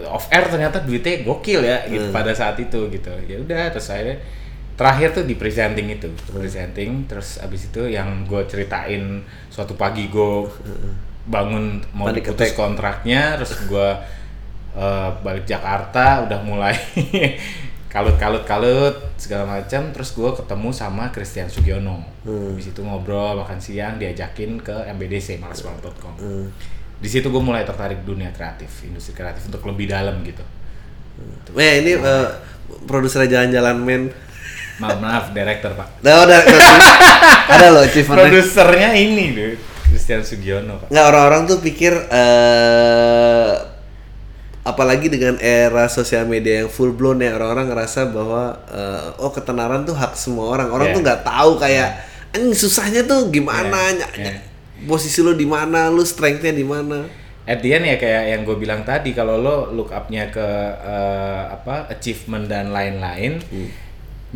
off air ternyata duitnya gokil ya gitu
Hmm.
pada saat itu gitu ya udah terus akhirnya terakhir tuh di presenting itu presenting terus abis itu yang gue ceritain suatu pagi gue bangun mau
Panic
diputus
attack.
kontraknya terus gue eh, balik Jakarta udah mulai kalut-kalut kalut segala macam terus gue ketemu sama Christian Sugiono
Hmm.
habis itu ngobrol makan siang diajakin ke MBDC malasbanget.com
Hmm.
Di situ gue mulai tertarik dunia kreatif industri kreatif untuk lebih dalam gitu
Eh ini eh, produser jalan-jalan men.
maaf maaf director pak
Nah, udah, ada loh achievementnya.
produsernya ini deh Christian Sugiono pak
Nggak orang-orang tuh pikir eh apalagi dengan era sosial media yang full blown ya orang-orang ngerasa bahwa eh, oh ketenaran tuh hak semua orang. Orang
Yeah.
tuh nggak tahu kayak anjing susahnya tuh gimana,
Yeah, yeah.
Posisi lu di mana, lu strength-nya di mana.
at the end ya kayak yang gue bilang tadi kalau lo look up-nya ke eh, apa achievement dan lain-lain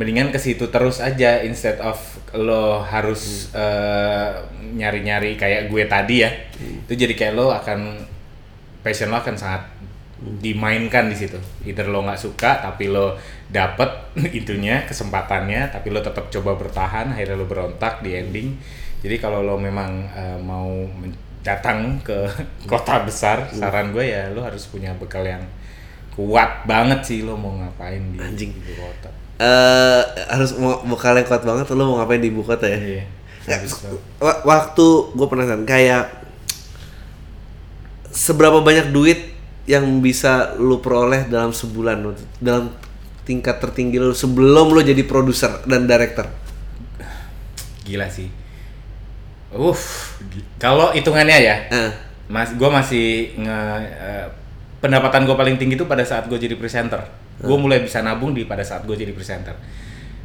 mendingan ke situ terus aja instead of lo harus eh, nyari-nyari kayak gue tadi ya. Itu jadi kayak lo akan passion lo akan sangat dimainkan di situ. Either lo nggak suka tapi lo dapet itunya kesempatannya tapi lo tetap coba bertahan akhirnya lo berontak di ending. Jadi kalau lo memang eh, mau datang ke kota besar saran gue ya lo harus punya bekal yang kuat banget sih lo mau ngapain di
Anjing.
ibu kota.
Eh harus mau bekal yang kuat banget lu mau ngapain di ibu kota ya?
iya
Ya, waktu gue penasaran kayak seberapa banyak duit yang bisa lu peroleh dalam sebulan dalam tingkat tertinggi lu sebelum lu jadi produser dan director
gila sih uff kalau hitungannya ya
Eh,
Mas, gue masih nge eh, pendapatan gue paling tinggi itu pada saat gue jadi presenter. Gue mulai bisa nabung di pada saat gue jadi presenter.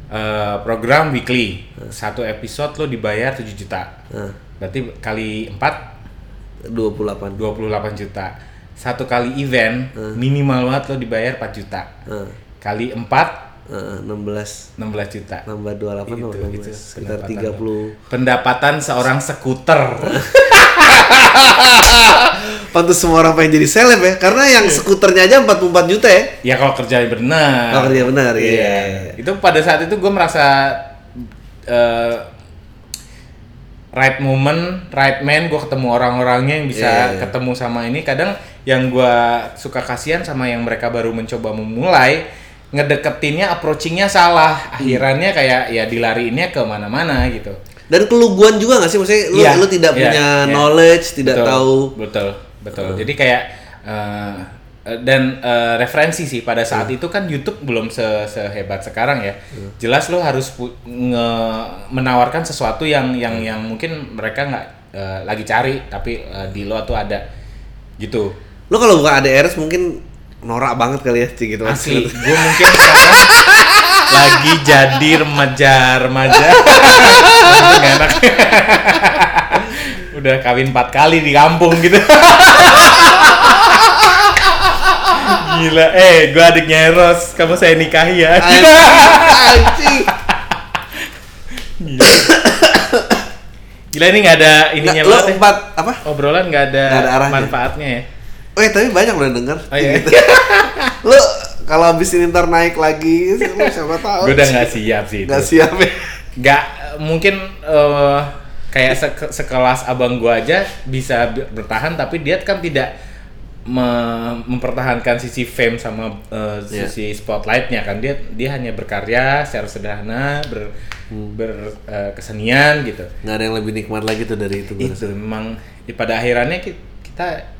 eh, program weekly. Satu episode lo dibayar 7 juta.
Nah,
Berarti kali 4
28.
28 juta. Satu kali event minimal banget lo dibayar 4 juta.
Nah,
Kali 4
nah, 16
16 juta.
nambah 28
Itu,
nambah
itu
16. sekitar
pendapatan
30.
Pendapatan seorang skuter.
Pantes semua orang pengen jadi seleb ya, karena yang
Iya.
skuternya aja 44 juta ya.
ya kalau kerjanya benar.
Kalau kerja benar, iya.
Itu pada saat itu gue merasa eh, right moment, right man, gue ketemu orang-orangnya yang bisa
Iya, iya.
ketemu sama ini. Kadang yang gue suka kasihan sama yang mereka baru mencoba memulai, ngedeketinnya, approachingnya salah.
Hmm.
Akhirannya kayak ya dilariinnya ke mana-mana gitu.
Dan keluguan juga gak sih? Maksudnya lu,
Iya,
lu tidak
iya,
punya
iya.
knowledge, tidak
Betul,
tahu.
betul betul jadi kayak eh, dan eh, referensi sih pada saat
Hmm.
itu kan YouTube belum se sehebat sekarang ya jelas lo harus nge- menawarkan sesuatu yang yang
Hmm.
yang mungkin mereka nggak eh, lagi cari tapi eh, di lo tuh ada gitu
Lu kalau buka ADRS mungkin norak banget kali ya, gitu.
asli gue mungkin sekarang lagi jadi remaja remaja Nggak enak udah kawin empat kali di kampung gitu gila eh gue adiknya Eros kamu saya nikahi ya
Anjing.
gila gila ini nggak ada ininya
Nggak,
banget ya.
empat apa?
obrolan nggak ada,
ada arahnya.
manfaatnya ya
Oh ya, tapi banyak udah denger.
Oh, iya.
Gitu. lu kalau abis ini ntar naik lagi, lu siapa tahu.
gue udah nggak siap sih itu
Nggak siap ya.
nggak mungkin eh, kayak seke- sekelas abang gua aja bisa bi- bertahan tapi dia kan tidak me- mempertahankan sisi fame sama
Iya.
sisi spotlightnya kan dia dia hanya berkarya secara sederhana ber berkesenian gitu
Nggak ada yang lebih nikmat lagi tuh dari itu.
itu memang ya, pada akhirannya ki- kita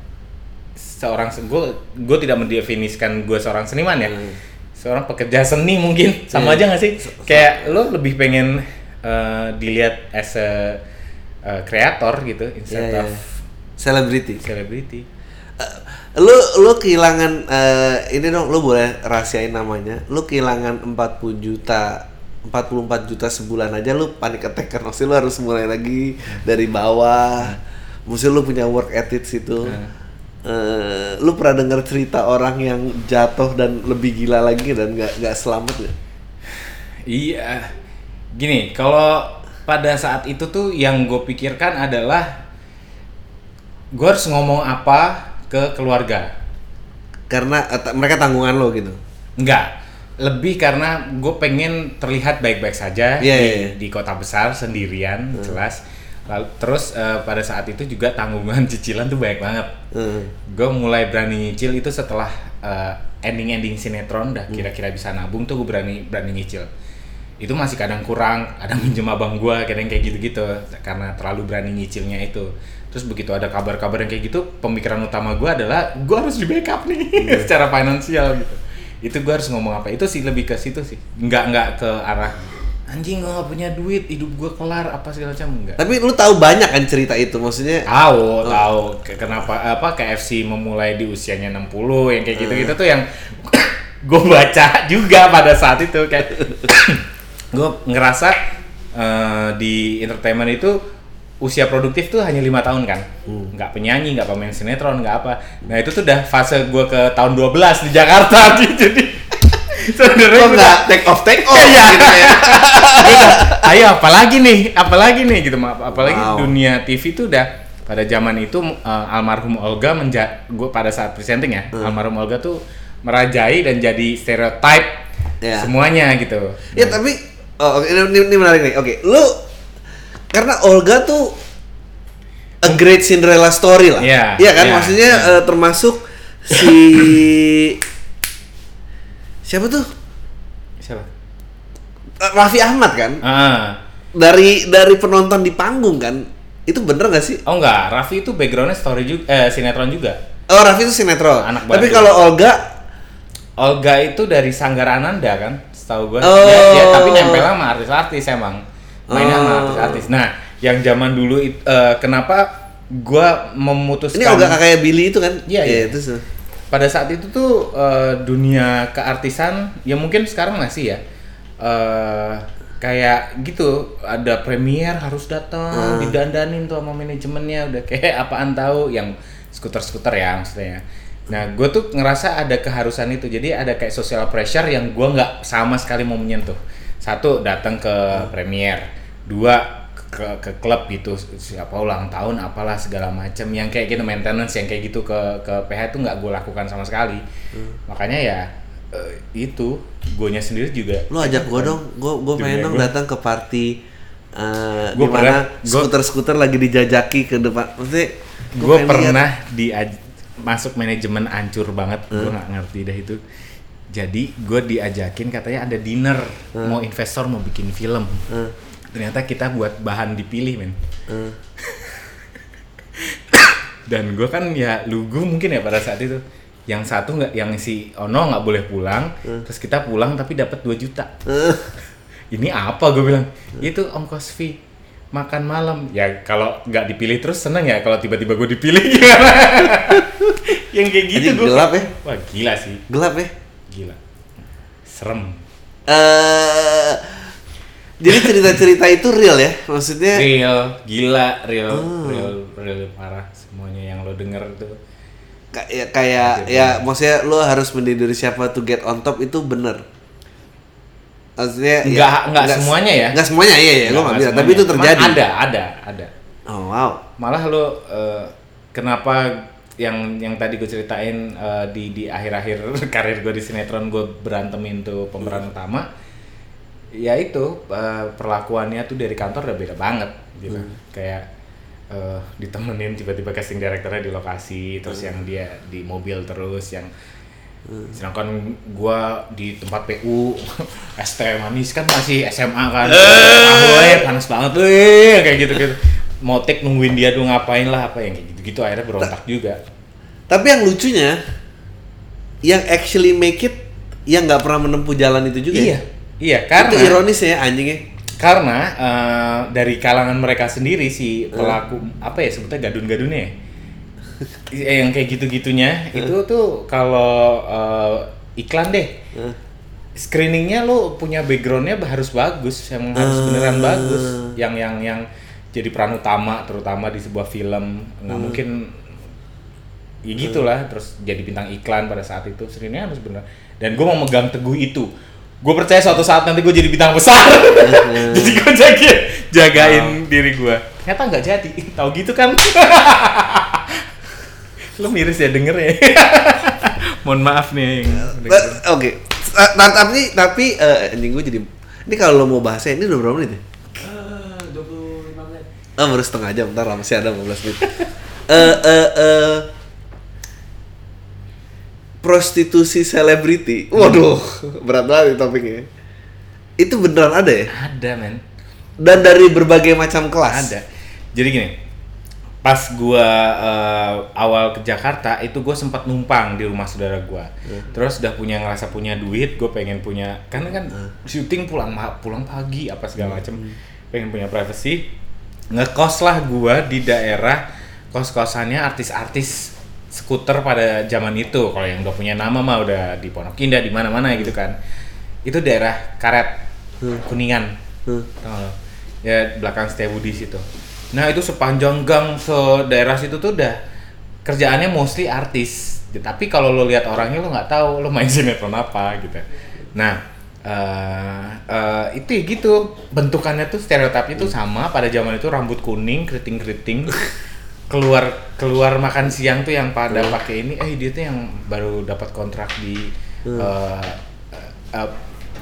seorang gue gue tidak mendefinisikan gue seorang seniman ya.
Hmm.
seorang pekerja seni mungkin. Sama
Iya.
aja gak sih? Kayak lo lebih pengen eh, dilihat as a eh, kreator gitu instead
Iya,
of
iya. Selebriti.
celebrity.
Eh, lu lu kehilangan eh, ini dong lu boleh rahasiain namanya. Lu kehilangan 40 juta 44 juta sebulan aja lu panik attack kan maksudnya lu harus mulai lagi dari bawah. Maksudnya lu punya work ethic itu Eh, lu pernah dengar cerita orang yang jatuh dan lebih gila lagi dan nggak nggak selamat nggak?
Iya, gini kalau pada saat itu tuh yang gue pikirkan adalah gue harus ngomong apa ke keluarga.
karena eh, mereka tanggungan lo gitu
Enggak, lebih karena gue pengen terlihat baik-baik saja
Iya,
di,
iya, iya.
di kota besar sendirian, jelas. Lalu terus eh, pada saat itu juga tanggungan cicilan tuh banyak banget.
Eh,
Gue mulai berani nyicil itu setelah eh, ending-ending sinetron, dah kira-kira bisa nabung tuh gue berani berani nyicil. Itu masih kadang kurang, kadang minjem abang gue, kadang kayak gitu-gitu karena terlalu berani nyicilnya itu. Terus begitu ada kabar-kabar yang kayak gitu, pemikiran utama gue adalah gue harus di backup nih secara finansial gitu. Itu gue harus ngomong apa? Itu sih lebih ke situ sih. Nggak nggak ke arah anjing gue gak punya duit, hidup gue kelar apa segala macam enggak.
tapi lu tahu banyak kan cerita itu maksudnya?
Tahu, tahu. Ke- kenapa apa KFC memulai di usianya 60 yang kayak gitu-gitu tuh yang gue baca juga pada saat itu kayak gue ngerasa eh, di entertainment itu usia produktif tuh hanya lima tahun kan. Nggak penyanyi nggak pemain sinetron nggak apa. Nah itu tuh udah fase gue ke tahun 12 di Jakarta jadi sebenarnya
Kok nggak take off take off
Iya.
gitu ya?
ayo apalagi nih apalagi nih gitu maaf apalagi
Wow.
dunia TV itu udah pada zaman itu uh, almarhum Olga menja gue pada saat presenting ya
Hmm.
almarhum Olga tuh merajai dan jadi stereotype
Ya.
semuanya gitu
Ya tapi oh, oke, ini, ini menarik nih. Oke, lu karena Olga tuh a great Cinderella story lah.
Iya,
Iya kan
iya,
maksudnya
iya.
eh, termasuk si siapa tuh?
siapa
Eh, Raffi Ahmad kan?
ah
Dari dari penonton di panggung kan? Itu bener gak sih?
oh enggak Raffi itu backgroundnya story juga eh, sinetron juga
Oh, Raffi itu sinetron.
Anak
Tapi kalau Olga
Olga itu dari Sanggar Ananda kan setahu gue
Oh.
dia, dia tapi nempel sama artis-artis emang mainnya sama
Oh.
artis-artis nah yang zaman dulu eh, kenapa gua memutuskan
ini Olga kakaknya Billy itu kan?
Iya, iya.
itu sih.
Pada saat itu tuh eh, dunia keartisan ya mungkin sekarang masih ya eh kayak gitu ada premier harus datang didandanin tuh sama manajemennya udah kayak apaan tahu yang skuter-skuter ya maksudnya. Nah gue tuh ngerasa ada keharusan itu jadi ada kayak social pressure yang gue nggak sama sekali mau menyentuh. Satu datang ke premier. Dua ke ke klub gitu siapa ulang tahun apalah segala macam yang kayak gitu maintenance yang kayak gitu ke ke PH itu nggak gue lakukan sama sekali. Makanya ya eh, itu guanya sendiri juga
Lu ajak gua dong, gua
Dunia
pengen dong datang ke party eh
Gua
di
pernah-
mana
gua-
skuter-skuter lagi dijajaki ke depan. Maksudnya gua
gue pernah di masuk manajemen ancur banget. Gue nggak ngerti dah itu. Jadi gue diajakin katanya ada dinner. Mau investor mau bikin film.
Lihat.
Ternyata kita buat bahan dipilih men.
Eh.
dan gue kan ya lugu mungkin ya pada saat itu. Yang satu nggak yang si Ono nggak boleh pulang terus kita pulang tapi dapat 2 juta.
Eh,
ini apa gue bilang? Itu ongkos fee. Makan malam. Ya kalau nggak dipilih terus seneng ya kalau tiba-tiba gue dipilih. Gimana yang kayak gitu gue
gelap ya?
wah gila sih.
Gelap ya.
gila. Serem.
Eh jadi cerita-cerita itu real ya? Maksudnya
real gila real
Oh.
real real parah semuanya yang lo denger tuh
kayak kayak ya maksudnya lu harus menjadi siapa to get on top itu bener. Maksudnya ya,
Nggak- nggak semuanya ya?
Nggak semuanya iya ya, gua nggak bilang, tapi itu
Cuman
terjadi.
ada ada ada
Oh wow.
malah lo eh, kenapa yang yang tadi gue ceritain eh, di di akhir-akhir karir gue di sinetron gue berantemin tuh pemeran utama ya itu eh, perlakuannya tuh dari kantor udah beda banget gitu. Kayak eh, ditemenin tiba-tiba casting directornya di lokasi terus yang dia di mobil terus yang sedangkan gua di tempat PU teh manis kan masih SMA kan. Ahoy, panas banget weh kayak gitu gitu motek nungguin dia tuh ngapain lah apa yang kayak gitu gitu akhirnya berontak juga.
Tapi yang lucunya yang actually make it yang nggak pernah menempuh jalan itu juga.
iya.
ya?
Iya
Itu
karena
ironis ya anjingnya.
karena eh, dari kalangan mereka sendiri si pelaku apa ya sebutnya gadun-gadunnya ya? Eh, yang kayak gitu-gitunya itu tuh kalau eh, iklan deh
Eh.
screeningnya lo punya backgroundnya harus bagus yang harus
Ah.
beneran bagus yang yang yang jadi peran utama terutama di sebuah film nggak
Hmm.
mungkin ya gitulah terus jadi bintang iklan pada saat itu screeningnya harus bener dan gue mau megang teguh itu gue percaya suatu saat nanti gue jadi bintang besar. Jadi gue jaga jagain diri gue ternyata nggak jadi. Tahu gitu kan? Lo miris ya denger ya. Mohon maaf nih
Oke. Ta- Tapi tapi eh, anjing gue jadi ini kalau lo mau bahasnya ini udah berapa menit ya?
Ah, 25 menit.
Oh, baru setengah jam, ntar lah, masih ada 15 menit. Eh eh eh prostitusi selebriti. Waduh, berat banget topiknya. Itu beneran ada ya?
ada men.
Dan dari berbagai macam kelas.
ada. Jadi gini pas gua eh, awal ke Jakarta itu gue sempat numpang di rumah saudara gua. Terus udah punya ngerasa punya duit gue pengen punya karena kan syuting pulang ma- pulang pagi apa segala macem. Pengen punya privacy. Ngekos lah gua di daerah kos kosannya artis-artis skuter pada zaman itu. Kalau yang udah punya nama mah udah di Pondok Indah di mana-mana gitu kan. Itu daerah karet kuningan.
Hmm.
Tau nggak lo? ya belakang Setiabudi situ. Nah itu sepanjang gang se daerah situ tuh udah kerjaannya mostly artis. Tapi kalau lo lihat orangnya lo nggak tahu lo main sinetron apa gitu. Nah eh eh, itu ya gitu. Bentukannya tuh stereotipnya tuh sama. Pada zaman itu rambut kuning keriting keriting keluar keluar makan siang tuh yang pada pakai ini eh dia tuh yang baru dapat kontrak di eh, eh,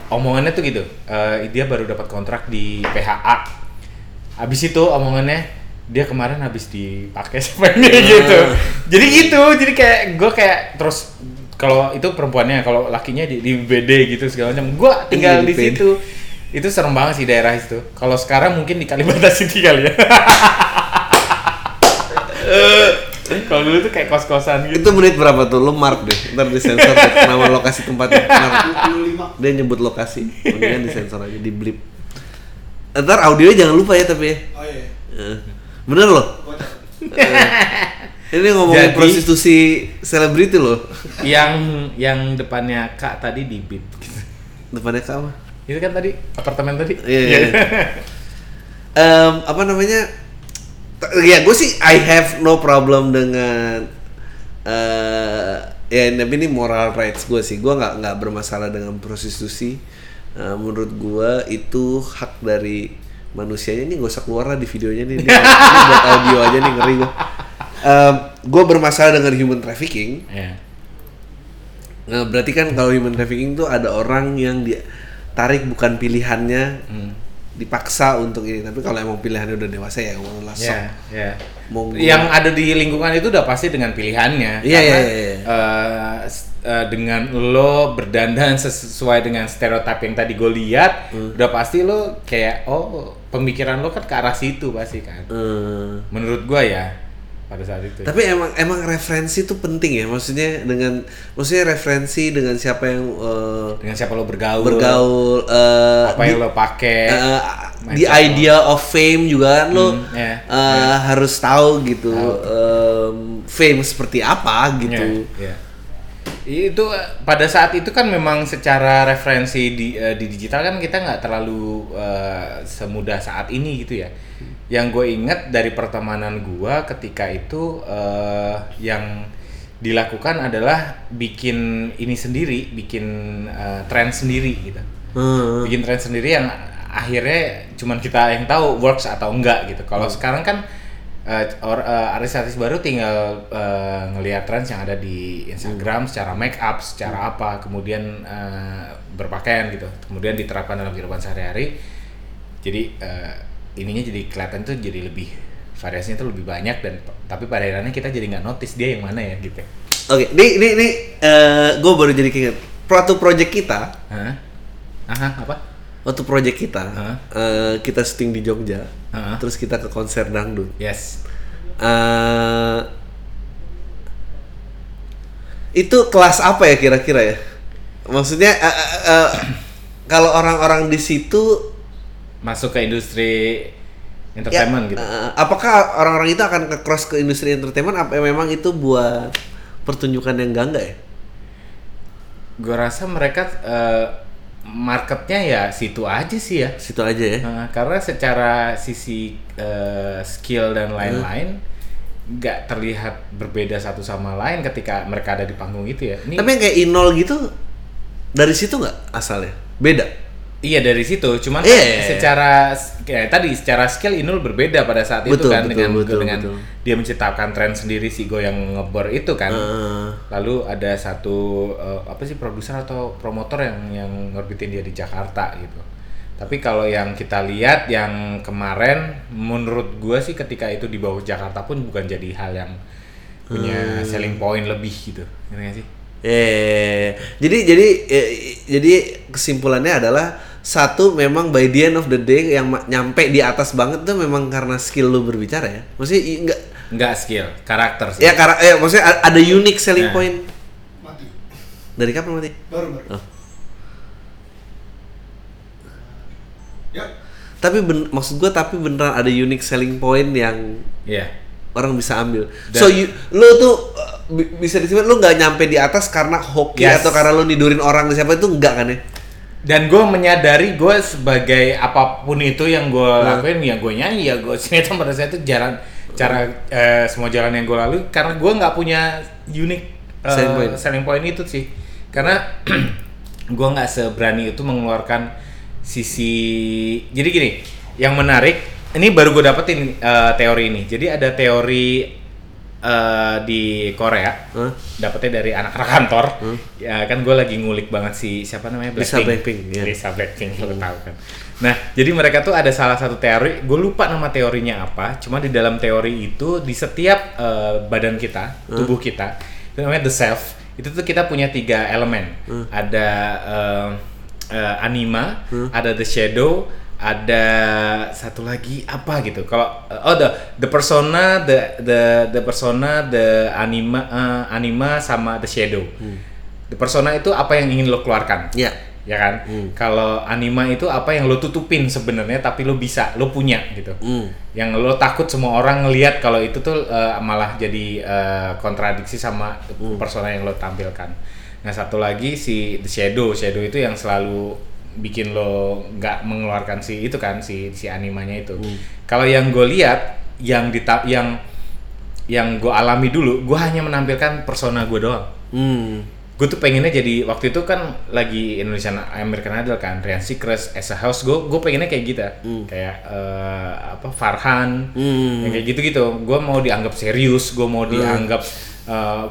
omongannya tuh gitu. Eh, dia baru dapat kontrak di PHA habis itu omongannya dia kemarin habis dipakai sama ini gitu. Jadi gitu jadi kayak gue kayak terus kalau itu perempuannya kalau lakinya di, di BD gitu segala macam. Gue tinggal
Iya, di
di
BD.
situ. Itu serem banget sih daerah itu kalau sekarang mungkin di Kalimantan City kali ya kalau dulu tuh kayak kos-kosan gitu
Itu menit berapa tuh? Lu mark deh. Ntar disensor tuh nama lokasi tempatnya. Mark.
25.
Dia nyebut lokasi. Mendingan disensor aja, di blip. Ntar audionya jangan lupa ya tapi ya.
Oh iya.
Eh, Bener loh.
Kocak.
Ini ngomongin
Jadi-
prostitusi selebriti loh.
yang yang depannya kak tadi di gitu.
Depannya kak apa?
Itu kan tadi apartemen tadi.
Iya. iya. Em, apa namanya? Ya gue sih I have no problem dengan eh ya tapi ini moral rights gue sih. Gue nggak nggak bermasalah dengan prostitusi. Eh, menurut gue itu hak dari manusianya. Ini gak usah keluar lah di videonya nih. Ini, ini buat audio aja nih ngeri gue. gue bermasalah dengan human trafficking.
Iya.
Nah, berarti kan kalau human trafficking tuh ada orang yang ditarik bukan pilihannya,
Hmm.
Dipaksa untuk ini. Tapi kalau emang pilihannya udah dewasa ya mau lah sok.
Iya, iya.
Mau
Yang ada di lingkungan itu udah pasti dengan pilihannya.
Iya,
Karena,
iya, iya, iya.
eh, s- eh, dengan lo berdandan sesuai dengan stereotip yang tadi gue lihat,
Hmm.
udah pasti lo kayak oh pemikiran lo kan ke arah situ pasti kan.
Eh,
Menurut gua ya pada saat itu.
tapi emang emang referensi itu penting ya. Maksudnya dengan maksudnya referensi dengan siapa yang eh,
dengan siapa lo bergaul,
bergaul eh,
apa yang lo pakai.
eh, the
lo.
idea of fame juga kan lo
Hmm, iya,
eh, harus tahu gitu em, fame seperti apa gitu.
Iya, iya. Itu eh, pada saat itu kan memang secara referensi di eh, di digital kan kita nggak terlalu eh, semudah saat ini gitu ya. Yang gue inget dari pertemanan gue ketika itu eh, yang dilakukan adalah bikin ini sendiri, bikin eh, tren sendiri gitu.
Hmm.
Bikin tren sendiri yang akhirnya cuman kita yang tahu works atau enggak gitu. Kalau sekarang kan eh, or- eh, artis-artis baru tinggal eh, ngelihat trends yang ada di Instagram secara make up, secara apa, kemudian eh, berpakaian gitu, kemudian diterapkan dalam kehidupan sehari-hari. Jadi eh, ininya jadi kelihatan tuh jadi lebih variasinya tuh lebih banyak dan tapi pada akhirnya kita jadi nggak notice dia yang mana ya gitu.
Oke, ini ini ini gue baru jadi keinget. Waktu project kita,
Hah? Aha, apa?
Waktu project kita,
Hah?
eh, kita syuting di Jogja,
Hah?
terus kita ke konser dangdut.
Yes.
Eh, itu kelas apa ya kira-kira ya? Maksudnya eh, eh, eh, kalau orang-orang di situ
Masuk ke industri
ya,
entertainment gitu.
eh, apakah orang-orang itu akan ke cross ke industri entertainment? Apa memang itu buat pertunjukan yang enggak enggak ya?
gue rasa mereka eh, marketnya ya situ aja sih ya
Situ aja ya.
Nah, karena secara sisi eh, skill dan lain-lain nggak terlihat berbeda satu sama lain ketika mereka ada di panggung itu ya ini
Tapi yang kayak Inol gitu dari situ nggak asalnya? Beda.
Iya dari situ. Cuman
Iya,
kan
iya, iya.
secara kayak tadi secara skill Inul berbeda pada saat itu
Betul,
kan
betul,
dengan
betul,
dengan
betul.
dia menciptakan tren sendiri si Go yang ngebor itu kan.
Eh,
lalu ada satu eh, apa sih produser atau promotor yang yang ngorbitin dia di Jakarta gitu. Tapi kalau yang kita lihat yang kemarin menurut gue sih ketika itu di bawah Jakarta pun bukan jadi hal yang punya selling point lebih gitu. Ngerti sih?
Eh, jadi jadi eh, jadi kesimpulannya adalah satu memang by the end of the day yang nyampe di atas banget tuh memang karena skill lu berbicara ya. Maksudnya enggak
nggak skill karakter sih
ya karena eh, maksudnya ada unique selling
Nah.
point.
Mati.
Dari kapan mati?
Baru baru.
Oh.
Ya.
Tapi ben- maksud gua tapi beneran ada unique selling point yang
Iya
orang bisa ambil.
Dan-
so you, lu tuh uh, bi- bisa disebut lu nggak nyampe di atas karena hoki
Yes.
atau karena lu nidurin orang siapa itu enggak kan ya?
Dan gue menyadari gue sebagai apa pun itu yang gue lakuin ya gue nyanyi ya gue ternyata pada saat itu jalan cara eh, semua jalan yang gue lalui. Karena gue nggak punya unik eh,
Selling point.
selling point itu sih. Karena gue nggak seberani itu mengeluarkan sisi jadi gini yang menarik ini baru gue dapetin eh, teori ini. Jadi ada teori eh, di Korea
Hah?
dapetnya dari anak-anak kantor. Ya kan gue lagi ngulik banget si siapa namanya?
Lisa Blackpink, ya.
Lisa Blackpink lo tahu kan. Nah jadi mereka tuh ada salah satu teori gue lupa nama teorinya apa cuma di dalam teori itu di setiap eh, badan kita tubuh kita itu namanya the self itu tuh kita punya tiga elemen. Ada eh, eh, anima ada the shadow ada satu lagi apa gitu? Kalau oh the the persona the the the persona the anima eh, anima sama the shadow. The persona itu apa yang ingin lo keluarkan?
Ya.
ya kan? Kalau anima itu apa yang lo tutupin sebenarnya tapi lo bisa lo punya gitu.
Hmm.
yang lo takut semua orang ngelihat kalau itu tuh eh, malah jadi eh, kontradiksi sama persona yang lo tampilkan. Nah satu lagi si the shadow, shadow itu yang selalu bikin lo nggak mengeluarkan si itu kan si si animanya itu.
Hmm.
Kalau yang gue lihat yang dita yang yang gue alami dulu, gue hanya menampilkan persona gue doang.
Hmm.
Gue tuh pengennya jadi waktu itu kan lagi Indonesian American Idol kan, Ryan Seacrest, As a House, gue gue pengennya kayak gitu, kayak eh, apa Farhan,
Hmm.
yang kayak gitu-gitu. Gue mau dianggap serius, gue mau dianggap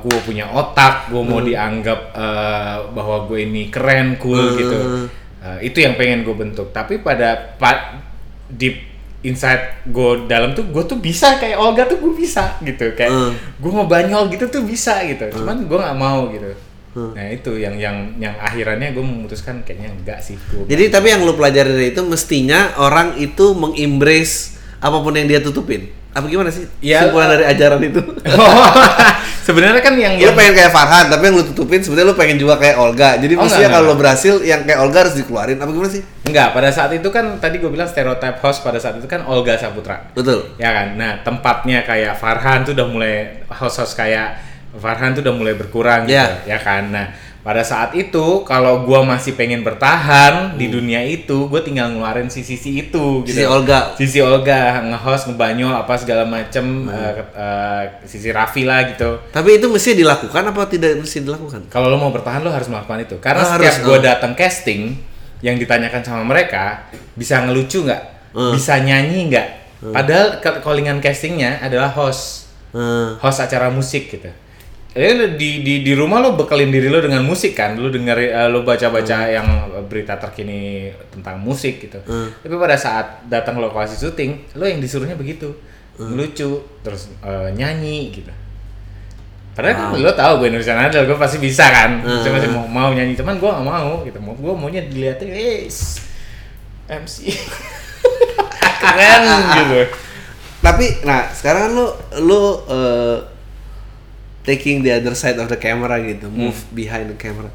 gue punya otak, gue mau dianggap eh, bahwa gue ini keren, cool gitu. Eh, itu yang pengen gue bentuk. Tapi pada pa- deep inside gue dalam tuh gue tuh bisa kayak Olga tuh gue bisa gitu kayak
Hmm.
gue ngebanyol gitu tuh bisa gitu. Cuman gue nggak mau gitu. Nah itu yang yang yang akhirannya gue memutuskan kayaknya enggak sih. Gua
Jadi tapi yang lu pelajari dari itu mestinya orang itu mengembrace apa pun yang dia tutupin. Apa gimana sih?
Ya,
Simpulan
uh,
dari ajaran itu.
Sebenarnya kan yang
lu
yang
pengen kayak Farhan, tapi yang lu tutupin sebenarnya lu pengen juga kayak Olga. Jadi
Oh, enggak,
kalau lu berhasil yang kayak Olga harus dikeluarin. Apa gimana sih?
enggak pada saat itu kan tadi gue bilang stereotype host pada saat itu kan Olga Saputra.
Betul.
Ya kan. Nah, tempatnya kayak Farhan tuh udah mulai host-host kayak Farhan tuh udah mulai berkurang gitu,
Ya.
ya kan. Nah, pada saat itu kalau gua masih pengen bertahan di dunia itu, gue tinggal ngeluarin sisi-sisi itu gitu.
Sisi Olga.
Sisi Olga nge-host, ngebanyol apa segala macem eh, ke- eh, sisi Raffi lah gitu.
Tapi itu mesti dilakukan apa tidak mesti dilakukan?
Kalau lo mau bertahan lo harus melakukan itu. Karena
Oh,
setiap gue
oh.
datang casting yang ditanyakan sama mereka bisa ngelucu nggak,
Hmm.
bisa nyanyi nggak. Padahal ke- callingan castingnya adalah host,
Hmm.
host acara musik gitu. Jadi di, di di rumah lo bekalin diri lo dengan musik kan, lo denger eh, lo baca-baca yang berita terkini tentang musik gitu. Tapi pada saat datang lokasi syuting, lo yang disuruhnya begitu, ngelucu, terus eh, nyanyi gitu. Padahal kan lo tau gue Indonesian Idol, gue pasti bisa kan. Cuma masih mau, mau nyanyi, cuman gue gak mau gitu. Mau gue maunya dilihatin, yes, MC keren gitu.
Tapi nah sekarang kan lu lu eh, taking the other side of the camera gitu,
Hmm.
move behind the camera.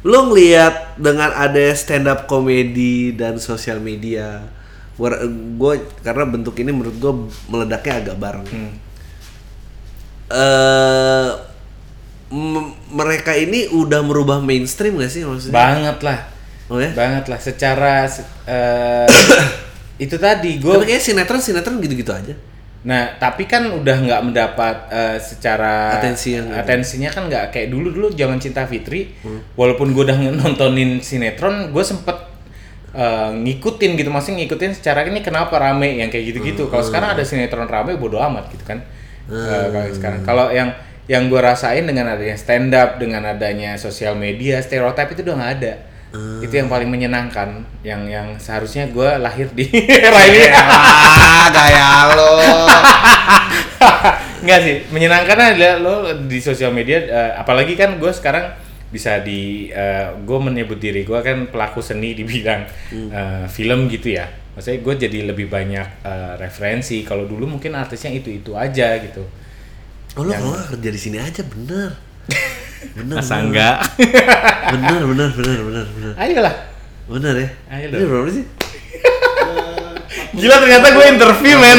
Lu ngelihat dengan ada stand up comedy dan sosial media, gue karena bentuk ini menurut gue meledaknya agak bareng.
Hmm.
eh m- mereka ini udah merubah mainstream gak sih maksudnya?
Banget lah,
oh ya?
banget lah. Secara se- eh, itu tadi gue
Tapi kayaknya sinetron sinetron gitu-gitu aja.
Nah, tapi kan udah nggak mendapat eh, secara
Atensi yang gitu.
atensinya kan nggak kayak dulu dulu zaman Cinta Fitri.
Hmm.
Walaupun gue udah nontonin sinetron, gue sempet eh, ngikutin gitu, masih ngikutin secara ini kenapa rame yang kayak gitu-gitu. Kalau
Hmm.
sekarang ada sinetron rame, bodo amat gitu kan. Eh, kalau sekarang, kalau yang yang gue rasain dengan adanya stand up, dengan adanya sosial media, stereotip itu udah nggak ada.
Hmm.
Itu yang paling menyenangkan, yang yang seharusnya gue lahir di era ini.
ah, gaya lo.
Enggak sih, menyenangkan adalah lo di sosial media, eh, apalagi kan gue sekarang bisa di, gue menyebut diri gue kan pelaku seni di bidang eh, film gitu ya. Maksudnya gue jadi lebih banyak eh, referensi. Kalau dulu mungkin artisnya itu itu aja gitu.
Oh lo kalau nggak kerja di sini aja bener. Bener.
Masa
bener.
enggak?
Bener bener bener bener bener.
Ayolah.
Bener ya.
Ayo
Ini berapa sih?
Gila ternyata gue interview men.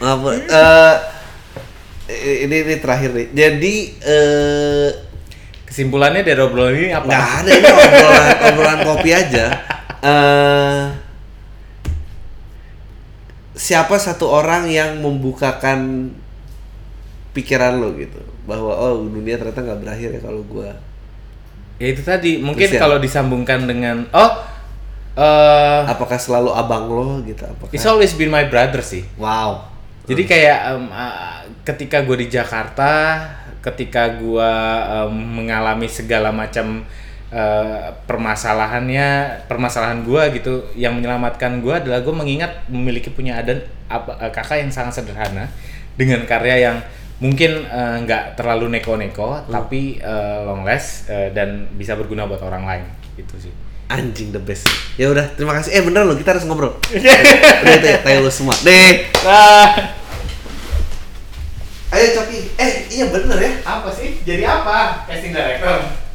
Maaf, eh, ini ini terakhir nih. Jadi eh
Kesimpulannya dari obrolan ini apa?
nggak ada ini obrolan obrolan kopi aja. Eh siapa satu orang yang membukakan pikiran lo gitu bahwa oh dunia ternyata nggak berakhir ya kalau gua
Ya itu tadi, mungkin
ya?
kalau disambungkan dengan oh eh
apakah selalu abang lo gitu apakah
it's always been my brother sih.
wow
Jadi kayak em, ah, ketika gue di Jakarta, ketika gue em, mengalami segala macam eh, permasalahannya, permasalahan gue gitu, yang menyelamatkan gue adalah gue mengingat memiliki punya adan apa, eh, kakak yang sangat sederhana dengan karya yang mungkin eh, nggak terlalu neko-neko, tapi eh, long last eh, dan bisa berguna buat orang lain. Gitu sih.
anjing the best. Ya udah terima kasih. Eh bener lo kita harus ngobrol. Udah itu ya tayo lo semua. Deh ayo coki. Eh iya bener ya.
Apa sih? Jadi apa? Casting director?